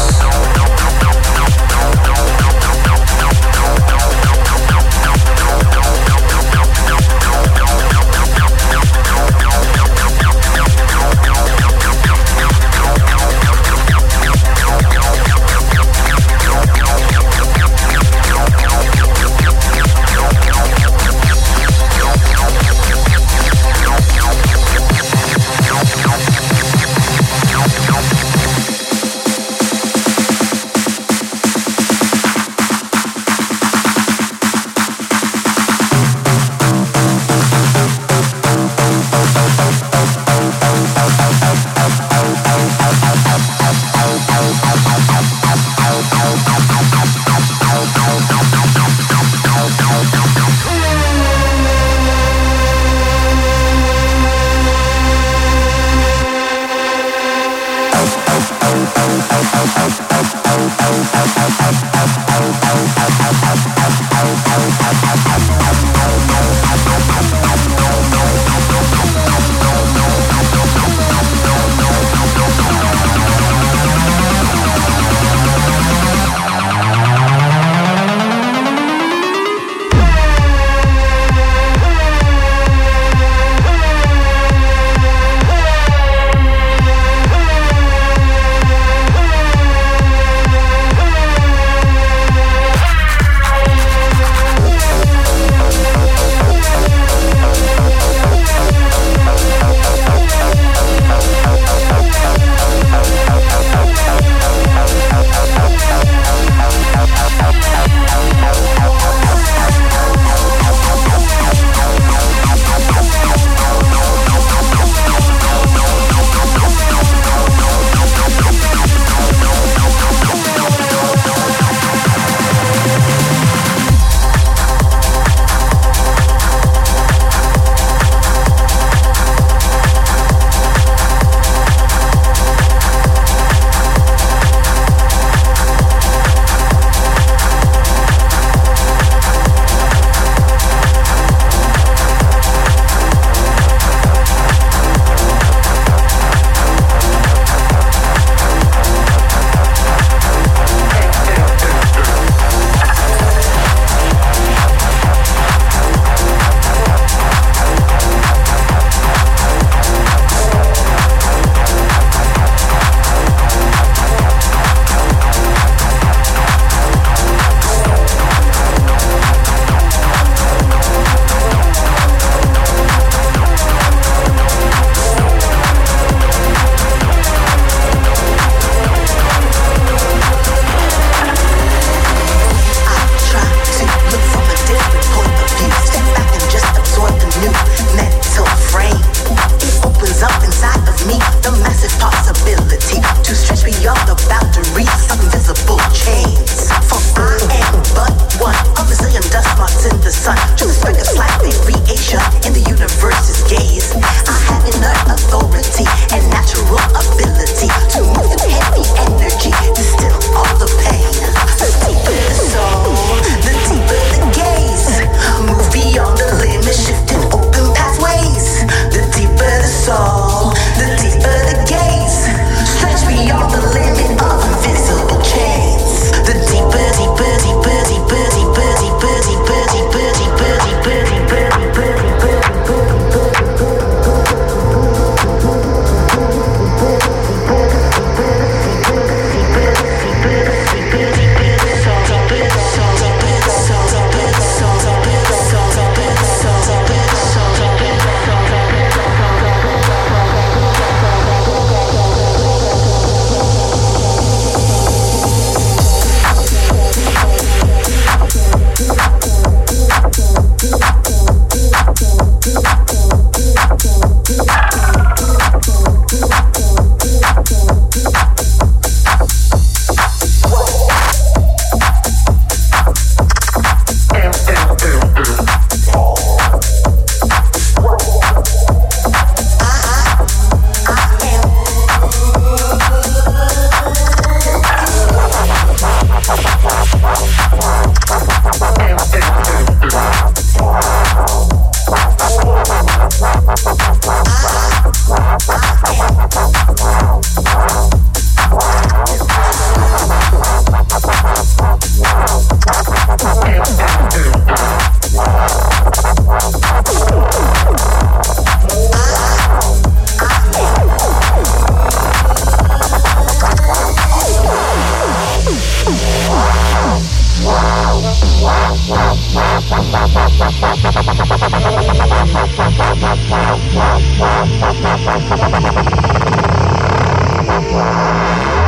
Wow.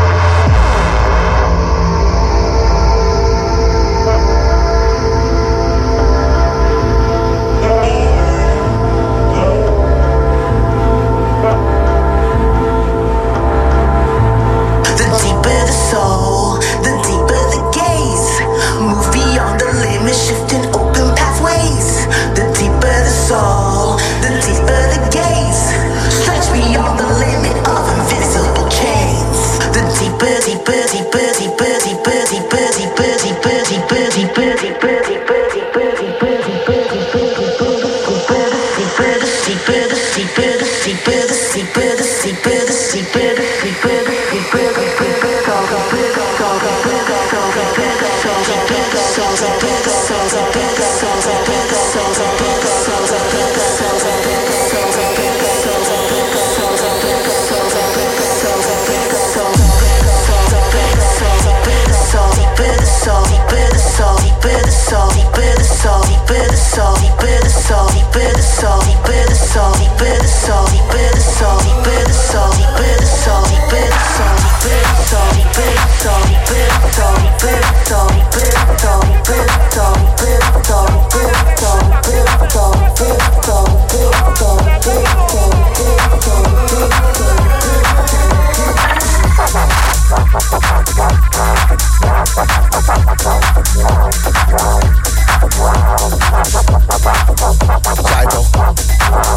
Zij toch?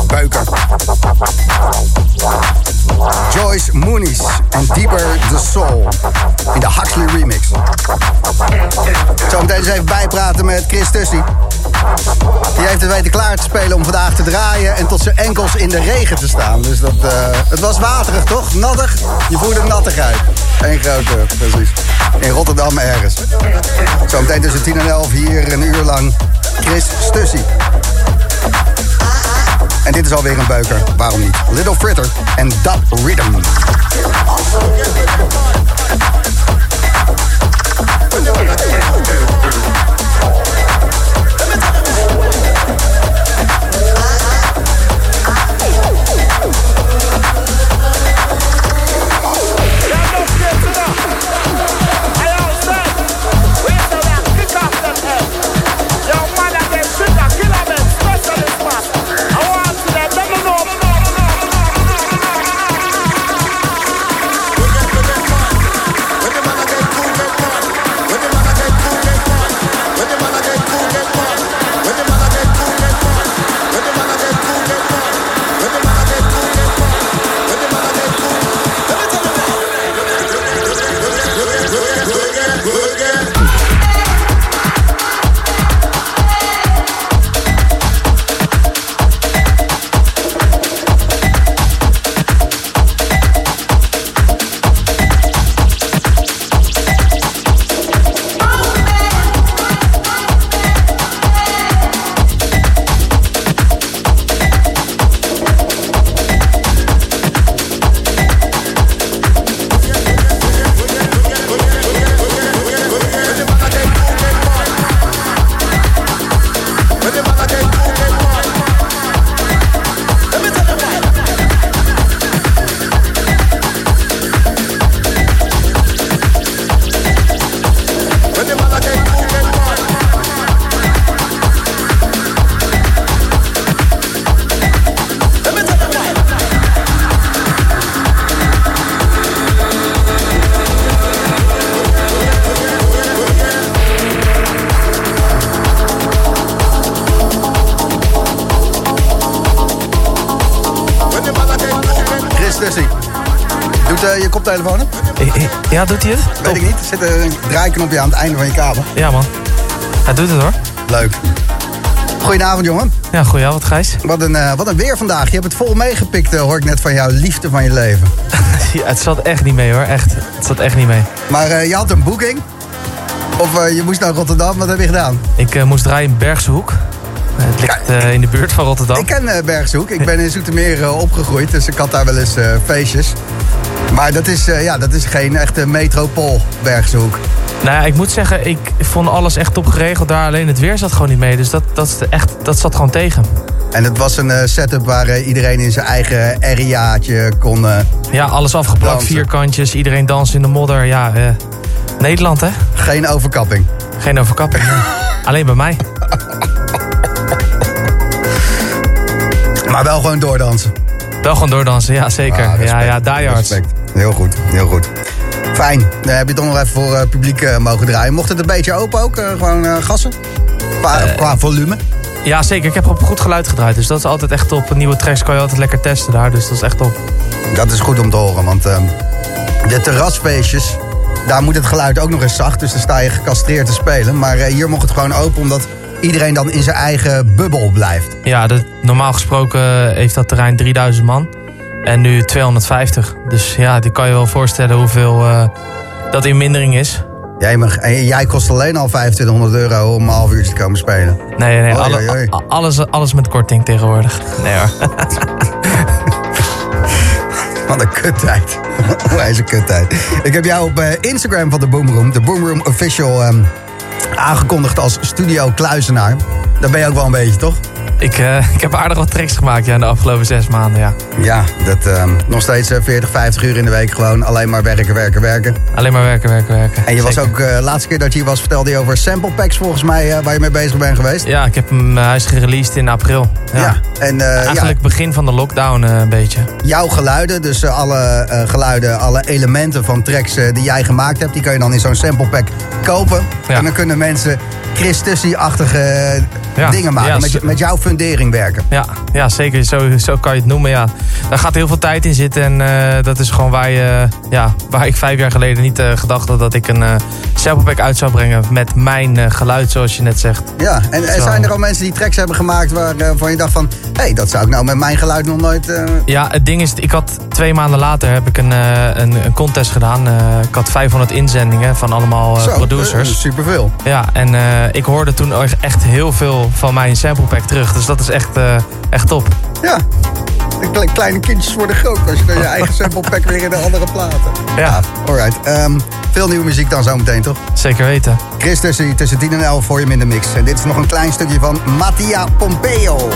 Beuker. Joyce Moonies en Deeper the Soul. In de Huxley remix. Zometeen eens even bijpraten met Chris Tussie. Die heeft het weten klaar te spelen om vandaag te draaien en tot zijn enkels in de regen te staan. Dus dat, eh, het was waterig, toch? Nattig? Je voerde nattig uit. Eén grote, precies. In Rotterdam ergens. Zometeen tussen 10 en 11 hier een uur lang Chris Stussie. En dit is alweer een beuker, waarom niet? Little Fritter en Dub Rhythm. Ja, doet hij het? Weet ik niet. Er zit een draaiknopje aan het einde van je kabel. Ja, man. Hij doet het hoor. Leuk. Goedenavond, jongen. Ja, goedenavond, Gijs. Wat een, eh, wat een weer vandaag. Je hebt het vol meegepikt, eh, hoor ik net van jouw liefde van je leven. [laughs] Ja, het zat echt niet mee hoor, echt. Het zat echt niet mee. Maar eh, je had een boeking. Of je moest naar Rotterdam. Wat heb je gedaan? Ik moest draaien in Bergse Hoek. Eh, het ligt in de buurt van Rotterdam. Ik ken Bergshoek. Ik ben in Zoetermeer opgegroeid. Dus ik had daar wel eens feestjes. Maar dat is, eh, ja, dat is geen echte metropool, Bergshoek. Nou ja, ik moet zeggen, ik vond alles echt top geregeld daar. Alleen het weer zat gewoon niet mee. Dus dat, dat, echt, dat zat gewoon tegen. En het was een eh, setup waar eh, iedereen in zijn eigen areaatje kon... Ja, alles afgeplakt, Dansen. vierkantjes, iedereen danst in de modder. Ja, Nederland hè? geen overkapping. Geen overkapping. nee. [laughs] Alleen bij mij. Maar wel gewoon doordansen. Wel gewoon doordansen, ja zeker. Ah, ja, ja, diehards. respect. Heel goed, heel goed. Fijn. Eh, heb je toch nog even voor eh, publiek eh, mogen draaien? Mocht het een beetje open ook? gewoon gassen? Qua, qua volume? Ja, zeker. Ik heb op goed geluid gedraaid. Dus dat is altijd echt top. Nieuwe tracks kan je altijd lekker testen daar. Dus dat is echt top. Dat is goed om te horen, want ehm, de terrasfeestjes... daar moet het geluid ook nog eens zacht. Dus dan sta je gecastreerd te spelen. Maar hier mocht het gewoon open, omdat iedereen dan in zijn eigen bubbel blijft. Ja, normaal gesproken heeft dat terrein 3000 man. En nu 250. Dus ja, die kan je wel voorstellen hoeveel eh, dat in mindering is. Jij, mag, jij kost alleen al 2500 euro om een half uurtje te komen spelen. Nee, nee, Oei, alle- oei, oei. a- alles, alles met korting tegenwoordig. Nee hoor. [laughs] Wat een kuttijd. [laughs] Is een kuttijd. Ik heb jou op eh, Instagram van de Boomroom, de Boomroom Official, ehm, aangekondigd als studio kluizenaar. Daar ben je ook wel een beetje, toch? ik, eh, [laughs] ik heb aardig wat tracks gemaakt ja, in de afgelopen zes maanden. Ja. Ja, dat ehm, nog steeds eh, 40, 50 uur in de week gewoon alleen maar werken, werken, werken. Alleen maar werken, werken, werken. En je was ook, eh, laatste keer dat je hier was, vertelde je over sample packs volgens mij, eh, waar je mee bezig bent geweest. Ja, ik heb hem hij is gereleased in april. Ja. En eh, ja, Eigenlijk begin van de lockdown eh, een beetje. jouw geluiden, dus eh, alle eh, geluiden, alle elementen van tracks eh, die jij gemaakt hebt, die kun je dan in zo'n sample pack kopen. Ja. En dan kunnen mensen Chris Tussie-achtige eh, Ja. dingen maken, Ja, met, met jouw fundering werken. Ja, ja zeker. Zo, zo kan je het noemen. Ja. Daar gaat heel veel tijd in zitten. En eh, dat is gewoon waar, je, ja, waar ik vijf jaar geleden niet eh, gedacht had dat ik een eh sample pack uit zou brengen. Met mijn eh, geluid, zoals je net zegt. Ja, en, zijn er al mensen die tracks hebben gemaakt waar, eh, waarvan je dacht van... hé, hey, dat zou ik nou met mijn geluid nog nooit... eh, Ja, het ding is, ik had twee maanden later heb ik een, eh, een, een contest gedaan. Eh, ik had 500 inzendingen van allemaal eh, zo, producers. eh, superveel. Ja, en eh, ik hoorde toen echt heel veel van mijn sample pack terug. Dus dat is echt, eh, echt top. Ja, de kle- kleine kindjes worden groot als je dan je eigen sample pack weer in de andere platen. Ja, Alright, ehm, veel nieuwe muziek dan zo meteen, toch? zeker weten. Chris tussen, tussen 10 en 11 voor je in de mix. En dit is nog een klein stukje van Mattia Pompeo.